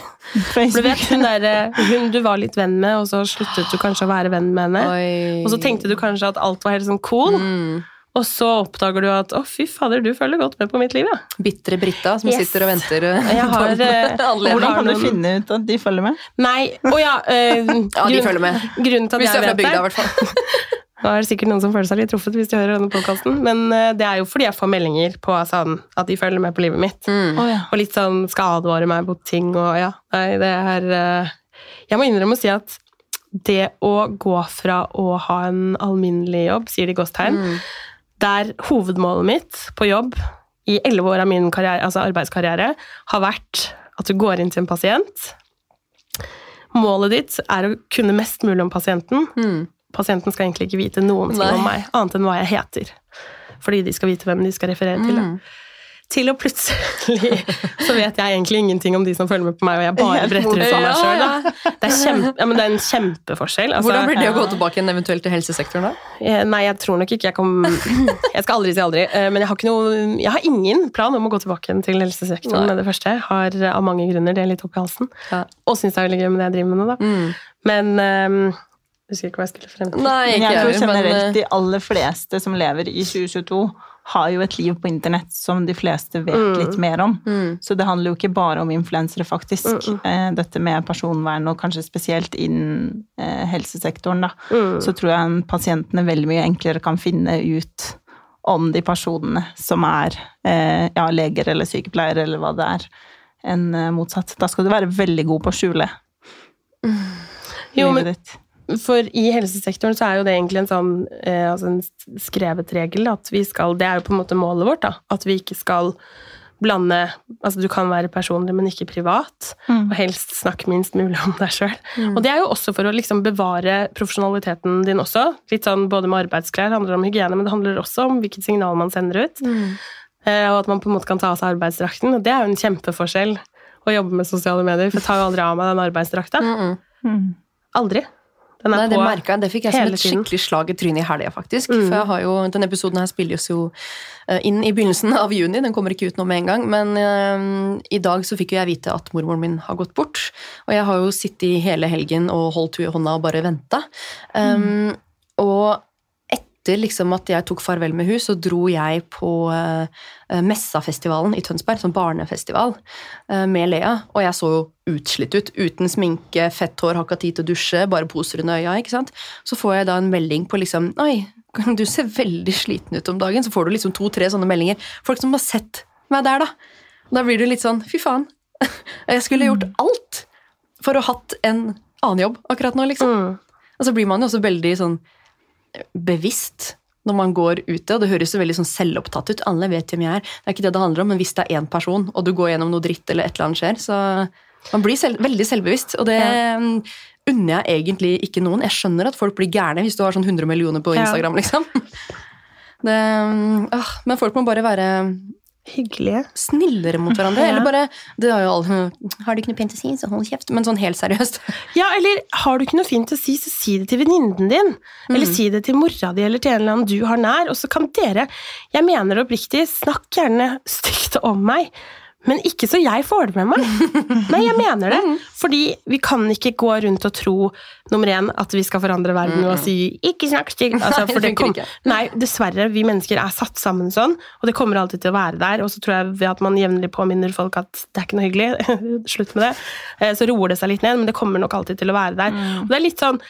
For du vet hun der, eh, hun du var litt venn med, og så sluttet du kanskje å være venn med henne. Oi. Og så tenkte du kanskje at alt var helt sånn cool, mm. Og så oppdager du at å, fy fader, du følger godt med på mitt liv, ja. Bitre Britta som Yes. sitter og venter Jeg [laughs] har, eh. Hvordan kan du finne ut at de følger med? Nei, å ja, eh, [laughs] Ja, de følger med. Grunnen til at Hvis du jeg er fra vet bygda, i hvert fall. [laughs] Nå er det sikkert noen som føler seg litt truffet hvis de hører denne podkasten, men eh, det er jo fordi jeg får meldinger på sånn, at de følger med på livet mitt. Mm. Oh, ja. Og litt sånn skal advare meg mot ting og ja. Nei, det er Jeg må innrømme å si at det å gå fra å ha en alminnelig jobb, sier de gåstegn, Mm. Der hovedmålet mitt på jobb i elleve år av min karriere, altså arbeidskarriere har vært at du går inn til en pasient. Målet ditt er å kunne mest mulig om pasienten. Mm. Pasienten skal egentlig ikke vite noen ting om meg, annet enn hva jeg heter. Fordi de skal vite hvem de skal referere til. Mm. Til å plutselig så vet jeg egentlig ingenting om de som følger med på meg, og jeg bare bretter ut av meg sjøl. Det, ja, det er en kjempeforskjell. Altså, Hvordan blir det å gå tilbake igjen eventuelt til helsesektoren da? Eh, Nei, jeg tror nok ikke jeg kom Jeg skal aldri si aldri, eh, men jeg har, ikke noe, jeg har ingen plan om å gå tilbake igjen til helsesektoren Nei. med det første. Jeg har eh, av mange grunner det litt opp i halsen. Ja. Og syns det er veldig gøy med det jeg driver med nå, da. Mm. Men um, jeg husker ikke hva jeg skulle frem til. Nei, Men jeg tror generelt men de aller fleste som lever i 2022, har jo et liv på internett som de fleste vet Mm. litt mer om. mm. Så det handler jo ikke bare om influensere, faktisk. Mm, Eh, Dette med personvern, og kanskje spesielt innen eh, helsesektoren, da. Mm. Så tror jeg pasientene veldig mye enklere kan finne ut om de personene som er eh, ja, leger eller sykepleiere eller hva det er, enn motsatt. Da skal du være veldig god på å skjule livet ditt. For i helsesektoren så er jo det egentlig en sånn eh, altså en skrevet regel at vi skal Det er jo på en måte målet vårt, da. At vi ikke skal blande Altså du kan være personlig, men ikke privat. Mm. Og helst snakke minst mulig om deg sjøl. Og det er jo også for å liksom bevare profesjonaliteten din også. Litt sånn både med arbeidsklær, det handler om hygiene, men det handler også om hvilket signal man sender ut. Mm. Eh, og at man på en måte kan ta av seg arbeidsdrakten. Og det er jo en kjempeforskjell å jobbe med sosiale medier, for jeg tar jo aldri av meg den arbeidsdrakta. Mm -mm. Mm. Aldri. Den er Nei, det på merket jeg. Det fikk jeg som et tiden. skikkelig slag i trynet i helga, faktisk. Mm. For jeg har jo, denne episoden her spilles jo eh, inn i begynnelsen av juni. Den kommer ikke ut nå med en gang. Men uh, i dag så fikk jo jeg vite at mormoren min har gått bort. Og jeg har jo sittet hele helgen og holdt henne i hånda og bare venta. Um, Og etter liksom at jeg tok farvel med henne, så dro jeg på uh, Messafestivalen i Tønsberg, sånn barnefestival, uh, med Lea. Og jeg så jo utslitt ut. Uten sminke, fett hår, har ikke tid til å dusje, bare poser under øya. ikke sant? Så får jeg da en melding på liksom Oi, du ser veldig sliten ut om dagen. Så får du liksom to-tre sånne meldinger. Folk som har sett meg der, da. Og da blir du litt sånn Fy faen. [laughs] Jeg skulle gjort alt for å ha hatt en annen jobb akkurat nå, liksom. Mm. Og så blir man jo også veldig sånn bevisst når man går ute, og det høres jo veldig sånn selvopptatt ut. Alle vet hvem jeg er. Det er ikke det det handler om, men hvis det er én person, og du går gjennom noe dritt eller et eller annet skjer, så man blir selv, veldig selvbevisst, og det ja. unner jeg egentlig ikke noen. Jeg skjønner at folk blir gærne hvis du har sånn 100 millioner på Ja. Instagram, liksom. [laughs] Det, øh, men folk må bare være Hyggelige. snillere mot hverandre. Ja. Eller bare det har, jo alle, har du ikke noe pent å si, så hold kjeft. Men sånn helt seriøst. [laughs] Ja, eller har du ikke noe fint å si, så si det til venninnen din. Eller si det til mora di eller til en eller annen du har nær. Og så kan dere, jeg mener det oppriktig, snakk gjerne stygt om meg. Men ikke så jeg får det med meg. [laughs] Nei, jeg mener det. Fordi vi kan ikke gå rundt og tro nummer én, at vi skal forandre verden og si 'ikke snakk stygt'. Altså, [laughs] Nei, det det kom, nei, dessverre. Vi mennesker er satt sammen sånn, og det kommer alltid til å være der. Og så tror jeg ved at man jevnlig påminner folk at det er ikke noe hyggelig, [laughs] slutt med det, eh, så roer det seg litt ned, men det kommer nok alltid til å være der. Og det er litt sånn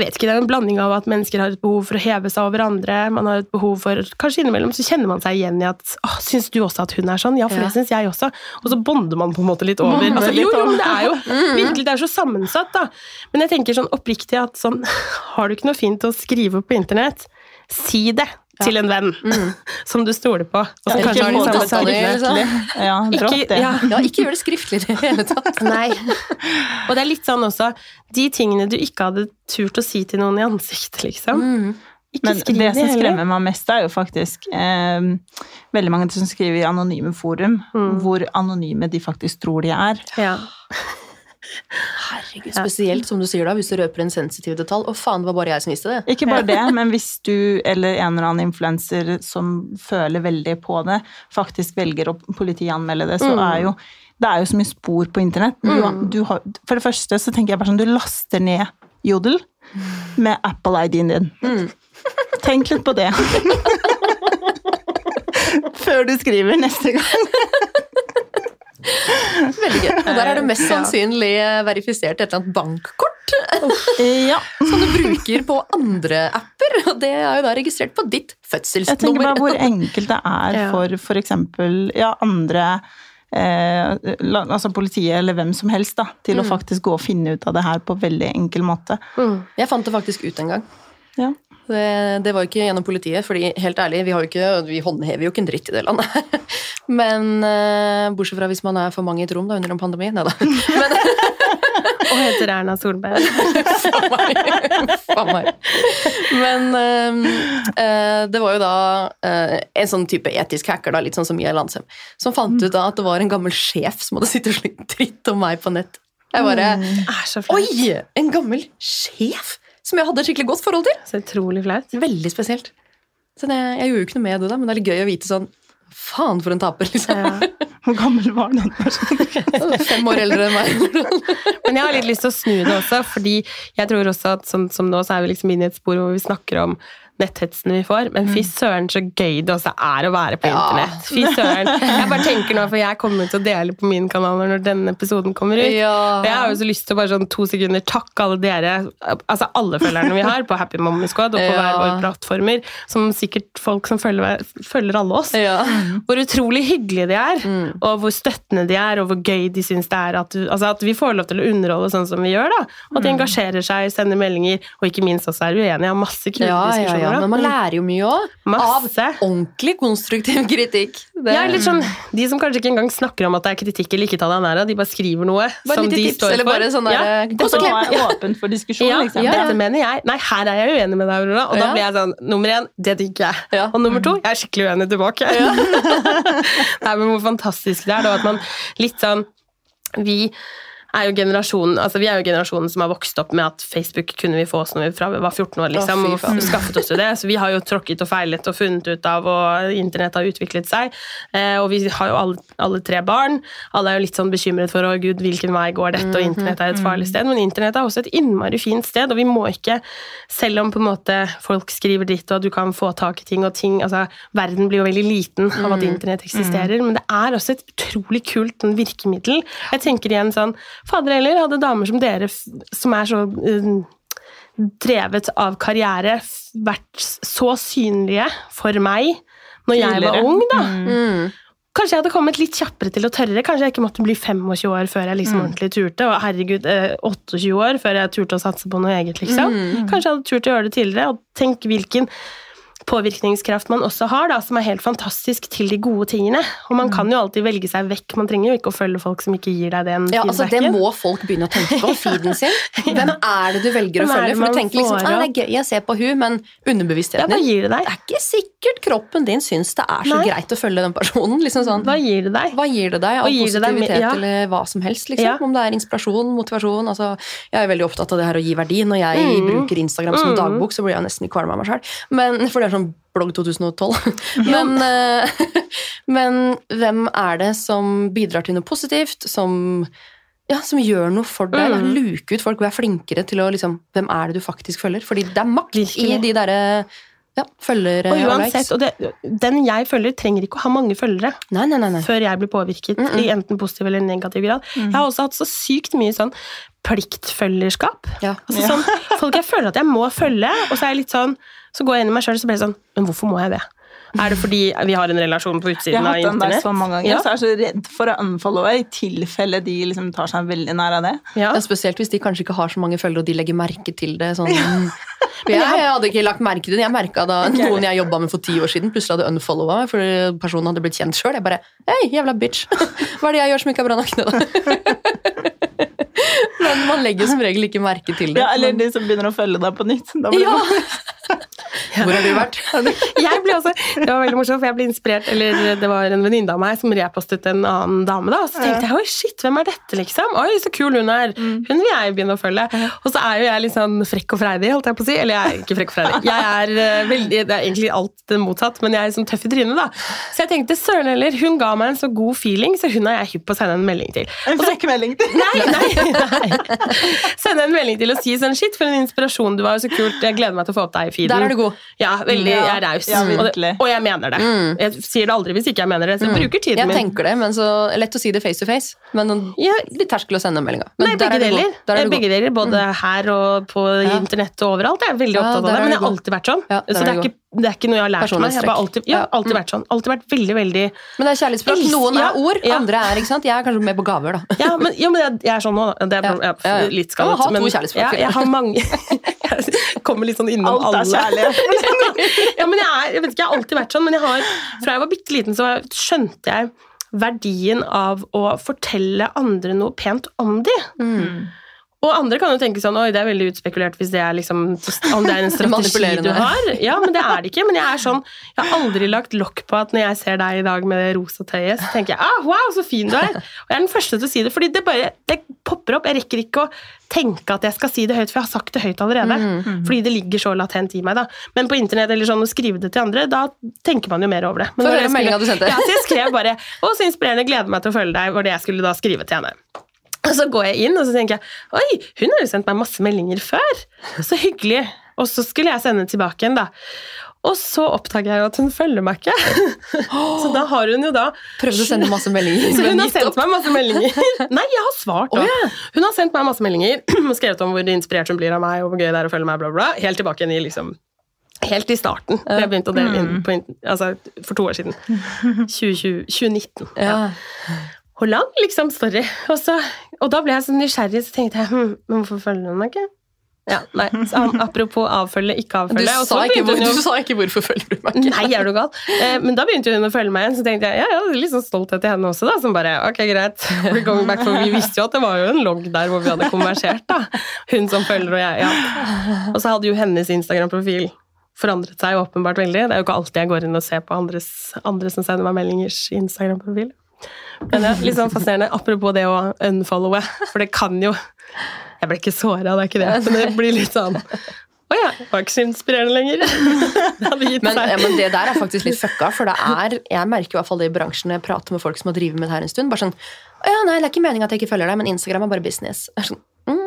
jeg vet ikke, det er en blanding av at mennesker har et behov for å heve seg over andre. Man har et behov for, Kanskje innimellom så kjenner man seg igjen i at åh, 'Syns du også at hun er sånn?' Ja, for Ja. det syns jeg også. Og så bonder man på en måte litt over. Altså, jo, jo, men det er jo [laughs] virkelig det er så sammensatt, da. Men jeg tenker sånn oppriktig at sånn [laughs] Har du ikke noe fint å skrive på internett, si det til en venn [laughs] som du stoler på. Og som Ja, kanskje har de samme tankene. liksom. Ja, Ikke- ja. Ja, ikke gjør det skriftlig i det hele tatt. [laughs] Nei. Og det er litt sånn også De tingene du ikke hadde turt å si til noen i ansiktet, liksom. Mm. Ikke Men skriv det som skremmer meg mest, er jo faktisk eh, veldig mange som skriver i anonyme forum, Mm. hvor anonyme de faktisk tror de er. Ja. [laughs] Herregud, Spesielt som du sier da, hvis du røper en sensitiv detalj. Å faen, det var bare jeg som visste det. Ikke bare det, men hvis du eller en eller annen influenser som føler veldig på det, faktisk velger å politianmelde det, så Mm. er jo det er jo så mye spor på internett. Du, du har, for det første så tenker jeg bare sånn, du laster ned Jodel med Apple-ID-en din. Mm. Tenk litt på det. [laughs] Før du skriver neste gang. [laughs] Veldig gøy. Og der er det mest sannsynlig verifisert et eller annet bankkort Ja. [laughs] som du bruker på andre apper. Og det er jo da registrert på ditt fødselsnummer. Jeg tenker bare hvor enkelt det er [laughs] for f.eks. ja, andre eh, altså politiet eller hvem som helst da, til Mm. å faktisk gå og finne ut av det her på veldig enkel måte. Mm. Jeg fant det faktisk ut en gang. Ja. Det, det var jo ikke gjennom politiet, fordi helt ærlig, vi, ikke, vi håndhever jo ikke en dritt i det landet. [laughs] Men eh, bortsett fra hvis man er for mange i et rom da, under en pandemi. Nei da. [laughs] Men Og heter Erna Solberg. [laughs] faen meg. Faen meg. Men eh, eh, det var jo da eh, en sånn type etisk hacker, da, litt sånn som Mia Landsem, som fant ut da at det var en gammel sjef som hadde sittet og slengt dritt om meg på nett. Jeg bare mm. Oi! En gammel sjef som jeg hadde et skikkelig godt forhold til. Så utrolig flaut. Veldig spesielt. Så det, jeg gjorde jo ikke noe med det, da, men det er litt gøy å vite sånn Faen, for en taper, liksom. Ja. Hvor gammel var den personen? [laughs] Fem år eldre enn meg. [laughs] Men jeg har litt lyst til å snu det også, fordi jeg tror også at som, som nå, så er vi liksom inne i et spor hvor vi snakker om netthetsene vi får, men fy søren så gøy det også er å være på internett. Fy søren. Jeg bare tenker nå, for jeg kommer til å dele på min kanal når denne episoden kommer ut. Ja. Jeg har jo så lyst til å bare sånn to sekunder takke alle dere, altså alle følgerne vi har på Happy Mommy Squad og på [laughs] Ja. hver vår plattformer, som sikkert folk som følger, følger alle oss. Ja. [laughs] Hvor utrolig hyggelige de er, Mm. og hvor støttende de er, og hvor gøy de syns det er at, du, altså at vi får lov til å underholde sånn som vi gjør. da. Og Mm. at de engasjerer seg, sender meldinger, og ikke minst også er uenige. Har masse kule diskusjoner. Ja, men man lærer jo mye òg. Av ordentlig konstruktiv kritikk. Det, Ja, litt sånn, De som kanskje ikke engang snakker om at det er kritikk eller ikke ta deg nær av, de bare skriver noe Bare som de tips, står eller for. bare sånn der, ja. gå Og så så er jeg åpen for diskusjon, Ja, liksom. ja. dette mener jeg. Nei, her er jeg uenig med deg, Aurora. Og da blir jeg sånn Nummer én, det digger jeg. Ja. Og nummer to, jeg er skikkelig uenig tilbake. [laughs] Nei, men hvor fantastisk det er, da. At man litt sånn Vi er jo generasjonen altså vi er jo generasjonen som har vokst opp med at Facebook kunne vi få oss når vi fra var 14 år, liksom, oh, og skaffet oss jo det. Så vi har jo tråkket og feilet og funnet ut av, og internett har utviklet seg. Eh, og vi har jo alle, alle tre barn. Alle er jo litt sånn bekymret for å gud, hvilken vei går dette, og internett er et farlig sted. Men internett er også et innmari fint sted, og vi må ikke, selv om på en måte folk skriver dritt, og du kan få tak i ting og ting altså Verden blir jo veldig liten av at internett eksisterer, men det er også et utrolig kult sånn virkemiddel. Jeg tenker igjen sånn Fader heller, hadde damer som dere som er så eh, drevet av karriere, vært så synlige for meg når jeg var ung, da. Mm. Kanskje jeg hadde kommet litt kjappere til å tørre. Kanskje jeg ikke måtte bli 25 år før jeg liksom ordentlig turte. Og herregud, eh, 28 år før jeg turte å satse på noe eget, liksom. Kanskje jeg hadde turt å gjøre det tidligere. Og tenk hvilken påvirkningskraft man også har, da, som er helt fantastisk til de gode tingene. Og man kan jo alltid velge seg vekk. Man trenger jo ikke å følge folk som ikke gir deg den Ja, altså Det må folk begynne å tenke på. Feeden [laughs] sin. Hvem er det du velger å følge? For du tenker liksom ah, det er gøy, jeg ser på hun, men Ja, underbevisstheten din gir det Det er ikke sikkert kroppen din syns det er så Nei. greit å følge den personen. liksom sånn. Hva gir det deg? Hva gir det deg av det deg positivitet ja. eller hva som helst? liksom? Ja. Om det er inspirasjon, motivasjon altså, Jeg er veldig opptatt av det her å gi verdi. Når jeg Mm. bruker Instagram som Mm. dagbok, så blir jeg nesten kvalm av meg sjøl. For det er sånn blogg 2012. [laughs] Men, eh, [laughs] men hvem er det som bidrar til noe positivt? Som, ja, som gjør noe for deg? Mm. Luke ut folk, vær flinkere til å liksom Hvem er det du faktisk følger? Fordi det er makt i de derre Ja, følger Og uansett, og det, den jeg følger, trenger ikke å ha mange følgere Nei, nei, nei. før jeg blir påvirket i enten positiv eller negativ grad. Jeg har også hatt så sykt mye sånn pliktfølgerskap. Ja. Altså, sånn, folk jeg føler at jeg må følge, og så er jeg litt sånn Så går jeg inn i meg sjøl og så blir jeg sånn Men hvorfor må jeg det? Er det fordi vi har en relasjon på utsiden av internett? Jeg har hatt den der så mange ganger, Ja. så jeg er så redd for å unfollowe i tilfelle de liksom tar seg veldig nær av det. Ja. Ja, spesielt hvis de kanskje ikke har så mange følgere, og de legger merke til det. Sånn. Jeg, jeg hadde ikke lagt merke til det. Jeg merka da noen jeg jobba med for ti år siden, plutselig hadde unfollowa meg fordi personen hadde blitt kjent sjøl. Jeg bare Hei, jævla bitch! Hva er det jeg gjør som ikke er bra nok? da?» [laughs] Men man legger som regel ikke merke til det. Ja, eller Men- de som begynner å følge deg på nytt. Da blir ja. [laughs] Hvor har du vært? Jeg ble også, det var veldig morsomt, for jeg ble inspirert Eller det var en venninne av meg som repostet en annen dame. da, Og så tenkte jeg oi, shit, hvem er dette, liksom? Oi, så kul hun er. Hun vil jeg begynne å følge. Og så er jo jeg litt sånn frekk og freidig, holdt jeg på å si. Eller jeg er ikke frekk og freidig. Jeg er eh, veldig, Det er egentlig alt det motsatt, men jeg er sånn tøff i trynet, da. Så jeg tenkte søren heller, hun ga meg en så god feeling, så hun er jeg hypp på å sende en melding til. en frekk melding til. Nei, nei, nei. Sende en melding til å si sånn shit, for en inspirasjon du var, så kult. Jeg gleder meg til å få opp deg i feeden. God. Ja, veldig. Jeg er raus. Ja, og, det- og jeg mener det. Jeg sier det aldri hvis ikke jeg mener det. Så jeg bruker tiden Jeg min. tenker det, men så lett å si det face to face. Men Ja. litt terskel å sende meldinga. Nei, begge deler. Er du begge deler, Både her og på Ja. internett og overalt. Jeg er veldig opptatt av det, men jeg har alltid vært sånn. Så er det er, ikke, det er ikke noe jeg har lært meg. Jeg har alltid, ja, alltid vært sånn. Alltid vært veldig, veldig Men det er kjærlighetsspråk. Noen ja, er ord, ja. andre er ikke sant? Jeg er kanskje mer på gaver, da. Ja, men, jo, men jeg, jeg er sånn nå. da. Det er litt skallet. men- jeg har mange [laughs] Jeg kommer litt sånn innom Alt er kjærlighet. [laughs] ja, men jeg, er, jeg vet ikke, jeg har alltid vært sånn, men jeg har, fra jeg var bitte liten, så skjønte jeg verdien av å fortelle andre noe pent om de. Mm. Og andre kan jo tenke sånn, oi, det er veldig utspekulert hvis det er liksom, om det er en [laughs] strategi du har. Ja, men det er det ikke. Men jeg er sånn, jeg har aldri lagt lokk på at når jeg ser deg i dag med det rosa tøyet, så tenker jeg, ah, wow, så fin du er. Og jeg er den første til å si det, fordi det bare, det popper opp. Jeg rekker ikke å tenke at jeg skal si det høyt, for jeg har sagt det høyt allerede. Mm. Fordi det ligger så latent i meg da. Men på internett eller sånn å skrive det til andre, da tenker man jo mer over det. Men Få høre meldinga du sendte. Ja, så jeg skrev bare, å, så inspirerende, gleder meg til å følge deg, var det jeg skulle da skrive til henne. Og så går jeg inn og så tenker jeg, oi, hun har jo sendt meg masse meldinger før. Så hyggelig. Og så skulle jeg sende tilbake en, da. Og så oppdager jeg jo at hun følger meg ikke. Så da har hun jo da Prøvd å sende masse meldinger. så [laughs] hun har sendt meg masse meldinger. Nei, jeg har svart [clears throat] da. Hun har sendt meg masse meldinger og skrevet om hvor inspirert hun blir av meg, og hvor gøy det er å følge meg, bla, bla. Helt tilbake igjen i liksom Helt i starten, da jeg begynte å dele inn på, altså, for to år siden. [laughs] 2020, 2019. Ja. Og lang liksom story. Og, så, og da ble jeg så nysgjerrig, så tenkte jeg hm, men hvorfor følger hun meg ikke? Ja, nei, så, apropos avfølge, ikke avfølge. Du, sa ikke, hvor, jo- du sa ikke hvorfor følger du meg ikke. Nei, er du gal? Eh, men da begynte hun å følge meg igjen, så tenkte jeg ja, ja, litt sånn stolthet i henne også, da. Som bare ok, greit. [laughs] We're going back, for vi visste jo at det var jo en logg der hvor vi hadde konversert, da. Hun som følger og jeg, ja. Og så hadde jo hennes Instagram-profil forandret seg åpenbart veldig. Det er jo ikke alltid jeg går inn og ser på andres, andre som sender meg meldingers Instagram-profil. Men ja, litt sånn fascinerende. Apropos det å unfollowe, for det kan jo Jeg ble ikke såra, det er ikke det, men det blir litt sånn Å ja, var ikke så inspirerende lenger. Det Men, ja, men det der er faktisk litt fucka, for det er Jeg merker i hvert fall det i bransjen når jeg prater med folk som har drevet med det her en stund. Bare sånn Å ja, nei, det er ikke meningen at jeg ikke følger deg, men Instagram er bare business. Jeg er sånn, mm.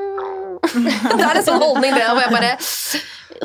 [laughs] Det er en sånn holdning, det, hvor jeg bare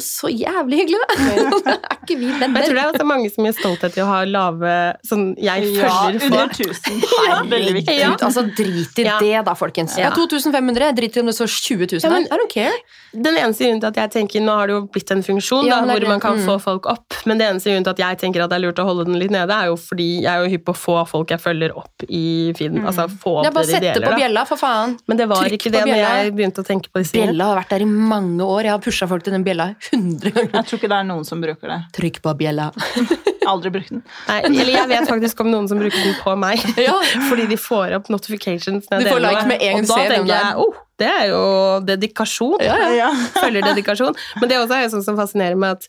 Så jævlig hyggelig, da! [laughs] er ikke vi venner? jeg tror det er også mange som gir stolthet i å ha lave Sånn jeg Ja, følger under få. 1000. Veldig viktig. Ja. Altså Drit i Ja. det, da, folkens. Ja, Ja. 2500. Drit i om det står 20 000 Ja, men- her. I don't care. Den eneste grunnen til at jeg tenker Nå har det jo blitt en funksjon Ja, da, hvor man kan Mm. få folk opp, men det eneste grunnen til at jeg tenker at det er lurt å holde den litt nede, er jo fordi jeg er jo hypp på å få folk jeg følger opp i feeden. Altså få Det opp deler bare sette på bjella, for faen. Men det var Trykk ikke det når jeg begynte å tenke på disse tingene. Bjella har vært der i mange år. Jeg har pusha folk til den bjella 100 ganger. Jeg tror ikke det er noen som bruker det. Trykk på bjella. [laughs] Aldri brukt den. Nei, eller jeg vet faktisk om noen som bruker den på meg. [laughs] Ja. Fordi de får opp notifications. når Du får like med en gang Og du ser den det er. jeg, oh, det er jo dedikasjon. Ja, ja. Følger dedikasjon. Men det også er jo sånn som fascinerer meg at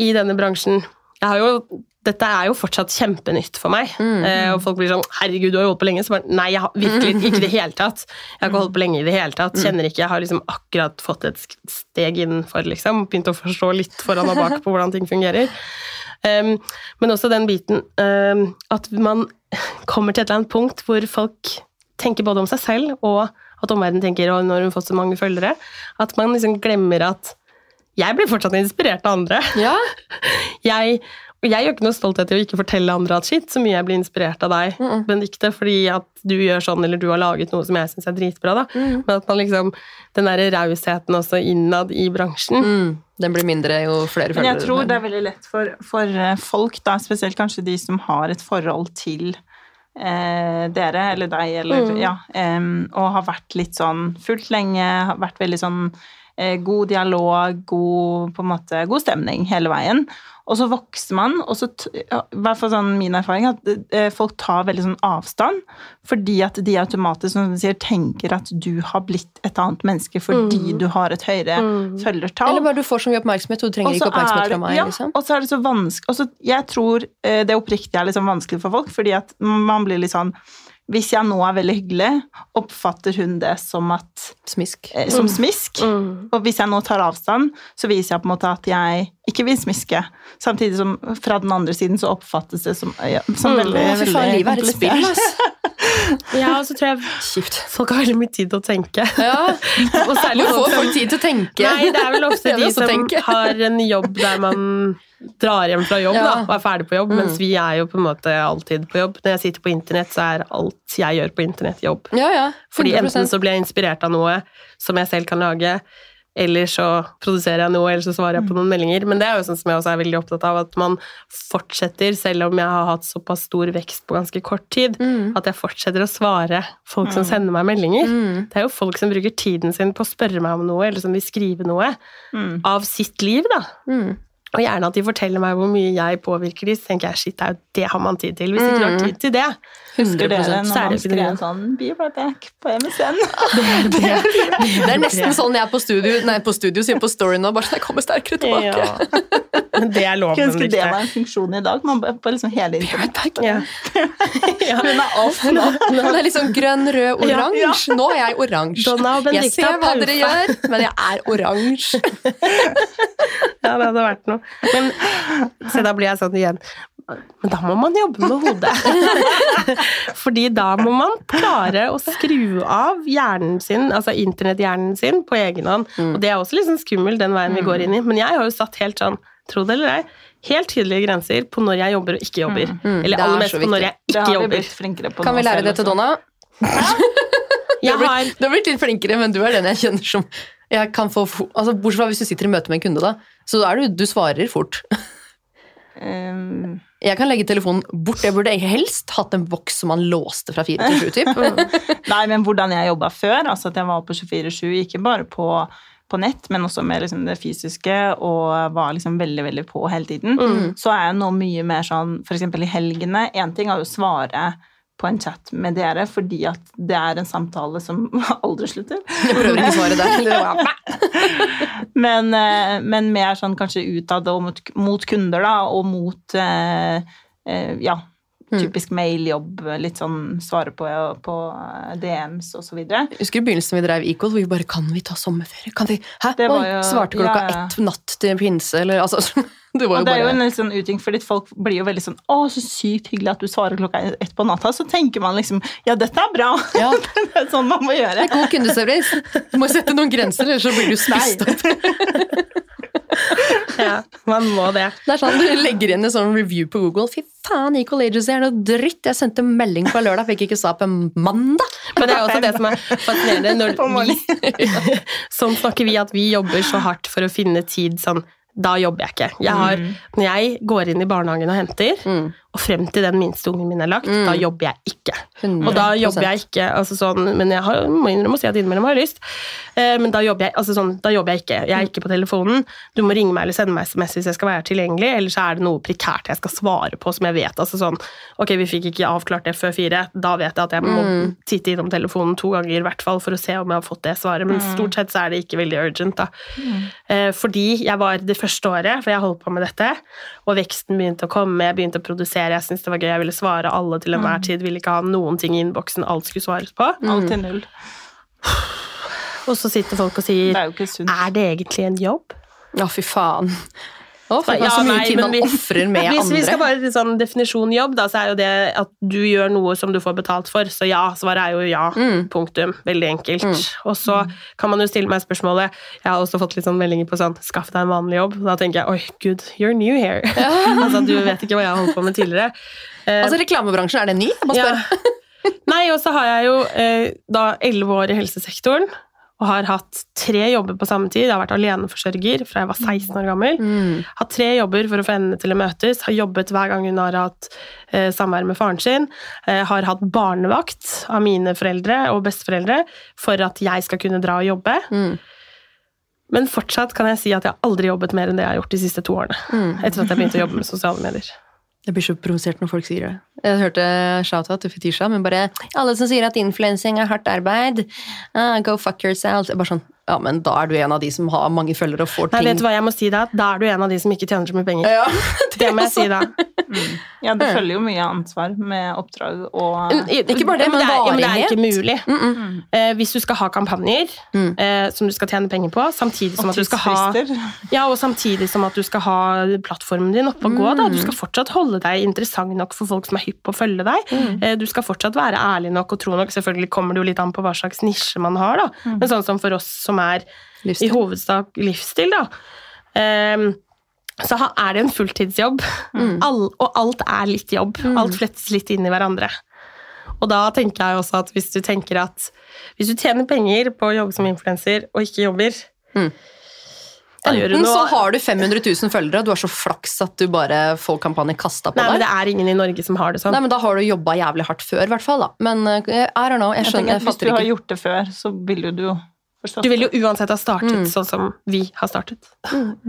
i denne bransjen jo, Dette er jo fortsatt kjempenytt for meg. Mm. Eh, og folk blir sånn 'herregud, du har jo holdt på lenge'. Så bare, nei, jeg har virkelig [laughs] ikke i det hele tatt. Jeg har ikke holdt på lenge i det hele tatt. Kjenner ikke, Jeg har liksom akkurat fått et steg innenfor, liksom. Begynt å forstå litt foran og bak på hvordan ting fungerer. Um, men også den biten um, at man kommer til et eller annet punkt hvor folk tenker både om seg selv og at omverdenen tenker og når hun har fått så mange følgere, at man liksom glemmer at jeg blir fortsatt inspirert av andre. Ja. [laughs] Jeg, og jeg gjør ikke noe stolthet i å ikke fortelle andre at shit, så mye jeg blir inspirert av deg, Mm. Benedicte, fordi at du gjør sånn, eller du har laget noe som jeg syns er dritbra, da. Mm. Men at man liksom Den derre rausheten også innad i bransjen. Mm. Den blir mindre jo flere Men jeg tror det er veldig lett for, for eh, folk, da, spesielt kanskje de som har et forhold til eh, dere eller deg, eller Mm. ja, eh, og har vært litt sånn fullt lenge, har vært veldig sånn eh, god dialog, god, måte, god stemning hele veien. Og så vokser man, og så, i hvert fall sånn min erfaring, at eh, folk tar veldig sånn avstand, fordi at de automatisk, som du sier, tenker at du har blitt et annet menneske fordi du har et høyere Mm. følgertall. Eller bare du får så mye oppmerksomhet, og du trenger også ikke oppmerksomhet er det- fra meg. Ja, liksom. og så er det så vanskelig Jeg tror eh, det oppriktig er liksom vanskelig for folk, fordi at man blir litt sånn Hvis jeg nå er veldig hyggelig, oppfatter hun det som, at, Smisk. eh, som smisk. Mm. Og hvis jeg nå tar avstand, så viser jeg på en måte at jeg ikke vil smiske. Samtidig som fra den andre siden så oppfattes det som, ja, som Mm. veldig, veldig fy faen, livet er et spill, komplisert. [laughs] Ja, og så tror jeg Kjipt. folk har veldig mye tid til å tenke. Ja. Og særlig folk får folk tid til å tenke. Nei, det er vel ofte de som tenke. har en jobb der man drar hjem fra jobb Ja. da, og er ferdig på jobb, Mm. mens vi er jo på en måte alltid på jobb. Når jeg sitter på internett, så er alt jeg gjør på internett, jobb. Ja, ja. Fordi 100%. enten så blir jeg inspirert av noe som jeg selv kan lage, eller så produserer jeg noe, eller så svarer jeg på noen meldinger. Men det er jo sånn som jeg også er veldig opptatt av, at man fortsetter, selv om jeg har hatt såpass stor vekst på ganske kort tid, Mm. at jeg fortsetter å svare folk som sender meg meldinger. Mm. Det er jo folk som bruker tiden sin på å spørre meg om noe, eller som vil skrive noe Mm. av sitt liv, da. Mm. Og gjerne at de forteller meg hvor mye jeg påvirker de, så tenker jeg shit, det, har man tid til. Hvis ikke du har Mm. tid til det, Husker dere 100%. når så er man det skrev en sånn 'Be right back' på MSN? [laughs] [laughs] Det er nesten sånn jeg er på studio, nei, på studio sier på story nå, bare sånn, jeg kommer sterkere tilbake. Ja. [laughs] Men det er lov, Jeg ønsker det var en funksjon i dag. Man på liksom hele internett. Ja. ja. Hun er alt nå. Hun er liksom grønn, rød, Ja, oransje. Nå er jeg oransje. Jeg ser hva dere gjør, men jeg er oransje. Ja, det hadde vært noe. Men se, da blir jeg sånn igjen. Men da må man jobbe med hodet. [laughs] Fordi da må man klare å skru av hjernen sin, altså internetthjernen sin, på egen hånd. Mm. Og det er også litt sånn skummelt, den veien vi går inn i. Men jeg har jo satt helt sånn, tro det eller ei, helt tydelige grenser på når jeg jobber og ikke jobber. Mm, Eller det er aller mest på når jeg Det ikke har vi jobber. blitt flinkere på Kan vi lære det til Donna? Ja. [laughs] Du har, blitt, du har blitt litt flinkere, men du er den jeg kjenner som jeg kan få, altså Bortsett fra hvis du sitter i møte med en kunde, da. Så er du, du svarer fort. [laughs] Um, Jeg kan legge telefonen bort. Jeg burde helst hatt en boks som man låste fra fire til sju. typ. [laughs] Nei, men hvordan jeg jobba før, altså at jeg var på 24-7, ikke bare på, på nett, men også med liksom det fysiske, og var liksom veldig, veldig på hele tiden, Mm. så er jeg nå mye mer sånn, eksempel i helgene, en ting er jo å svare på en chat med dere, fordi at det er en samtale som [laughs] aldri slutter. Jeg prøver ikke svare der. [laughs] Men, eh, men mer sånn kanskje utad og mot, mot kunder, da, og mot eh, eh, ja. Typisk mailjobb, litt sånn svare på, på DMs og så videre. Jeg husker i begynnelsen vi drev Equal, hvor vi bare Kan vi ta sommerferie? Kan vi? Hæ? Oi, jo- svarte klokka ja, ja. ett natt til pinse, eller altså [laughs] Det var Og det er jo en litt sånn uting, fordi folk blir jo veldig sånn 'Å, så sykt hyggelig at du svarer klokka ett på natta.' Så tenker man liksom 'Ja, dette er bra'. Ja. [laughs] det er sånn man må gjøre. Det er God kundeservice. Du må sette noen grenser, ellers så blir du spist opp. [laughs] Ja, man må det. Det er sånn Du legger inn en sånn review på Google. Fy faen, Equal Agency er noe dritt. Jeg sendte melding på lørdag, fikk ikke svar på mandag. Men det er også det som er fascinerende. Når [laughs] vi, [laughs] sånn snakker vi at vi jobber så hardt for å finne tid sånn Da jobber jeg ikke. Jeg har, Når jeg går inn i barnehagen og henter, Mm. Og frem til den minste ungen min er lagt, da jobber jeg ikke. 100%. Og da jobber jeg ikke altså sånn, Men jeg har, må innrømme å si at innimellom har jeg lyst. Eh, men da jobber jeg altså sånn, da jobber jeg ikke. Jeg er ikke på telefonen. Du må ringe meg eller sende meg SMS hvis jeg skal være tilgjengelig, eller så er det noe prekært jeg skal svare på som jeg vet. altså sånn, Ok, vi fikk ikke avklart det før fire. Da vet jeg at jeg må titte innom telefonen to ganger i hvert fall for å se om jeg har fått det svaret. Men stort sett så er det ikke veldig urgent. da. Eh, fordi jeg var det første året, for jeg holdt på med dette, og veksten begynte å komme, jeg begynte å produsere, jeg syntes det var gøy, jeg ville svare alle til enhver tid, ville ikke ha noen ting i innboksen, alt skulle svares på. Alltid null. Og så sitter folk og Det sier er jo ikke sunt. Er det egentlig en jobb? Ja, fy faen. Å, for Ja, så mye nei, tid man ofrer med Hvis vi skal bare sånn definisjon jobb, da, så er jo det at du gjør noe som du får betalt for. Så ja, svaret er jo ja. Mm. Punktum. Veldig enkelt. Og så kan man jo stille meg spørsmålet Jeg har også fått litt sånn meldinger på sånn Skaff deg en vanlig jobb. Da tenker jeg oi, gud, you're new here. [laughs] altså, du vet ikke hva jeg har holdt på med tidligere. Eh, Altså, reklamebransjen, er det ny? Jeg bare ja. Nei, og så har jeg jo eh, da elleve år i helsesektoren. Og har hatt tre jobber på samme tid. Jeg har vært aleneforsørger fra jeg var 16 år gammel. Mm. Hatt tre jobber for å få endene til å møtes. Har jobbet hver gang hun har hatt eh, samvær med faren sin. Eh, har hatt barnevakt av mine foreldre og besteforeldre for at jeg skal kunne dra og jobbe. Mm. Men fortsatt kan jeg si at jeg har aldri jobbet mer enn det jeg har gjort de siste to årene. Mm. Etter at jeg begynte å jobbe med sosiale medier. Jeg blir så provosert når folk sier det. Jeg hørte shout-out til Fetisha, men bare alle som sier at influensing er hardt arbeid, uh, go fuck yourself. Bare sånn, ja, men da er du en av de som har mange følgere og får Nei, ting. vet du hva jeg må si da? Da er du en av de som ikke tjener så mye penger. Ja, [laughs] Det må jeg si da. Ja, det følger jo mye ansvar med oppdrag og Ikke bare det, Ja, men det er, ja, men det er ikke mulig. Mm, Eh, hvis du skal ha kampanjer eh, som du skal tjene penger på, samtidig som og at du skal ha. Ja, og samtidig som at du skal ha plattformen din oppe og gå. Da. Du skal fortsatt holde deg interessant nok for folk som er på å følge deg. Mm. Du skal fortsatt være ærlig nok og tro nok. Selvfølgelig kommer det jo litt an på hva slags nisje man har, da. Men sånn som for oss som er i Livsstil. hovedsak livsstil, da. Um, så er det en fulltidsjobb, All, og alt er litt jobb. Alt flettes litt inn i hverandre. Og da tenker jeg også at hvis du tenker at hvis du tjener penger på å jobbe som influenser og ikke jobber Mm. da gjør du Enten så noe har du 500 000 følgere, og du har så flaks at du bare får kampanjen kasta på Nei, men det er ingen i Norge som har det sånn. Nei, men Da har du jobba jævlig hardt før, i hvert fall. da. Men eh, I don't know, jeg Jeg tenker skjønner, at jeg Hvis du har ikke. gjort det før, så vil jo du jo forstå. Du vil jo uansett ha startet Mm. sånn som vi har startet.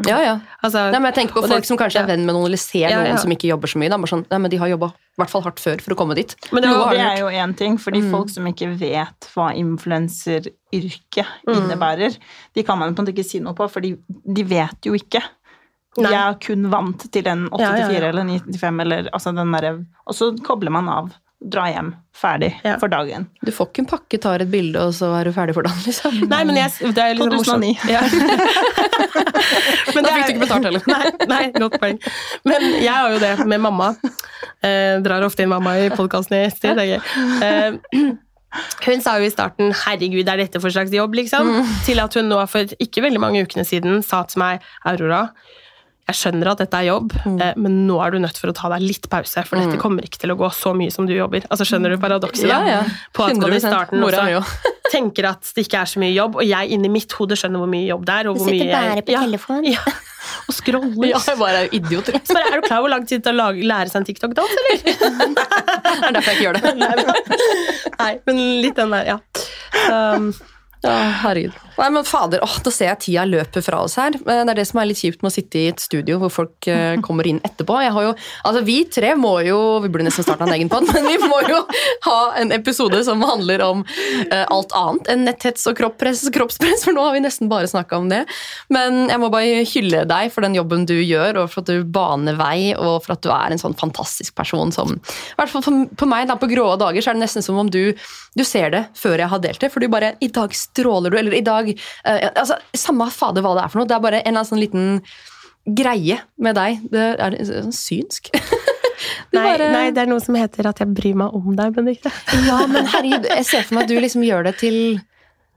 Ja, ja. Altså, Nei, men jeg tenker på folk det- som kanskje er venn med noen, eller ser Ja, ja. noen som ikke jobber så mye. Da. Bare sånn, nei, men De har jobba i hvert fall hardt før for å komme dit. Men det Det er jo én ting, fordi Mm. folk som ikke vet hva influenseryrket Mm. innebærer, de kan man på en måte ikke si noe på, for de vet jo ikke. Nei. Jeg er kun vant til den 8 Ja, ja, til 4 ja. eller 9-5, eller altså den derre Og så kobler man av, drar hjem, ferdig Ja. for dagen. Du får ikke en pakke, tar et bilde, og så er du ferdig for dagen. liksom. Nei, men jeg, det er litt sånn 2009. morsomt. Ja. men [laughs] Da fikk du ikke betalt heller. [laughs] Nei, nei, godt poeng. Men jeg har jo det med mamma. Eh, drar ofte inn mamma i podkasten i det er gøy. Eh, [clears throat] hun sa jo i starten 'herregud, er dette for slags jobb', liksom? Til at hun nå for ikke veldig mange ukene siden sa til meg 'Aurora, jeg skjønner at dette er jobb, eh, men nå er du nødt for å ta deg litt pause, for dette kommer ikke til å gå så mye som du jobber'. Altså Skjønner du paradokset? Ja, ja. På at man i 100%. starten også [laughs] tenker at det ikke er så mye jobb, og jeg inni mitt hode skjønner hvor mye jobb det er. Og hvor mye på ja, telefon. ja, og scroller. Ja, jeg bare er jo idiot. Så bare, er du klar over hvor lang tid det tar å lage, lære seg en TikTok-dans, eller? [laughs] Det er derfor jeg ikke gjør det. Nei, men litt den der, ja. Um, Ja, herregud. Nei, men fader, åh, Da ser jeg tida løper fra oss her. Eh, Det er det som er litt kjipt med å sitte i et studio hvor folk eh, [laughs] kommer inn etterpå. Jeg har jo, altså Vi tre må jo Vi burde nesten starta en egen pod, men vi må jo ha en episode som handler om uh, alt annet enn netthets og kroppspress, kroppspress, for nå har vi nesten bare snakka om det. Men jeg må bare hylle deg for den jobben du gjør, og for at du baner vei, og for at du er en sånn fantastisk person som I hvert fall for, på meg, da, på gråe dager, så er det nesten som om du, du ser det før jeg har delt det. For du bare I dag stråler du, eller i dag eh, altså, Samme fader hva det er for noe. Det er bare en sånn liten greie med deg. Det er sånn synsk. [laughs] Nei, bare- nei, det er noe som heter at jeg bryr meg om deg, Benedicte. Ja, men herregud, jeg ser for meg at du liksom gjør det til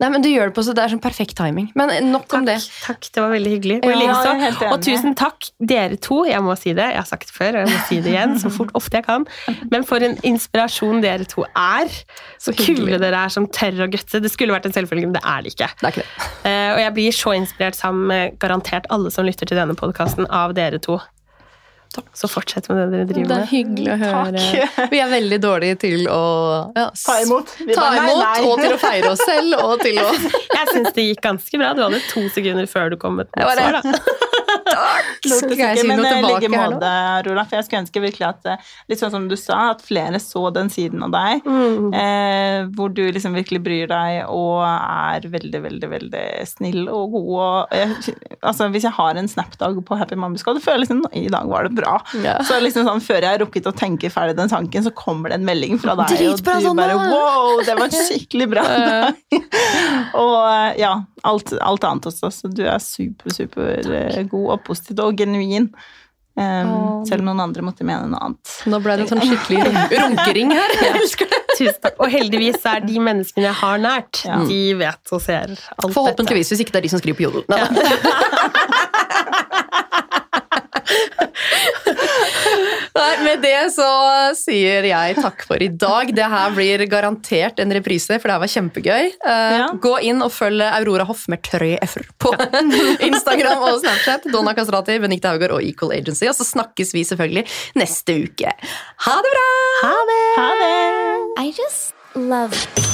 Nei, men du gjør det på så Det er sånn perfekt timing. Men nok om det. Takk, det var veldig hyggelig. Og, Ja, og tusen takk, dere to. Jeg må si det, jeg har sagt det før, og jeg må si det igjen så fort ofte jeg kan. Men for en inspirasjon dere to er. Så kule dere er som tør å gutte. Det skulle vært en selvfølge, men det er det ikke. Det er ikke det. Eh, og jeg blir så inspirert sammen med garantert alle som lytter til denne podkasten, av dere to. Så fortsett med det dere driver Det er med. hyggelig å høre. Takk. [laughs] Vi er veldig dårlige til å ja, Ta imot. Ta bare, nei, imot, nei. og til å feire oss selv, og til å [laughs] Jeg syns det gikk ganske bra. Du hadde to sekunder før du kom med et Jeg [laughs] jeg si men eh, like måte, Rola, for jeg skulle ønske virkelig at eh, litt sånn som du sa, at flere så den siden av deg. Mm. Eh, hvor du liksom virkelig bryr deg og er veldig, veldig veldig snill og god. Og, jeg, altså, hvis jeg har en snap-dag på Happy Mommy Squad, føler jeg liksom i dag var det bra. Ja. Så liksom sånn, før jeg har rukket å tenke ferdig den tanken, så kommer det en melding fra deg, Dritbra, og du bare Wow, det var skikkelig bra! [laughs] og eh, ja, alt, alt annet også. Så du er super, super eh, god. og positivt og genuin. Um, oh. selv om noen andre måtte mene noe annet. Nå ble det en sånn [laughs] skikkelig run- runkering her. Jeg elsker det. Tusen takk. Og heldigvis er de menneskene jeg har nært, Ja. de vet og ser alt dette. Forhåpentligvis, hvis ikke det er de som skriver på jodel. [laughs] Nei, med det så sier jeg takk for i dag. Det her blir garantert en reprise, for det her var kjempegøy. Uh, Ja. Gå inn og følg Aurora Hoff med tre f-er på [laughs] Instagram og Snapchat. Donna Kastrati, Benikte Haugård og Equal Agency. Og så snakkes vi selvfølgelig neste uke. Ha det bra! Ha det! Ha det! I just love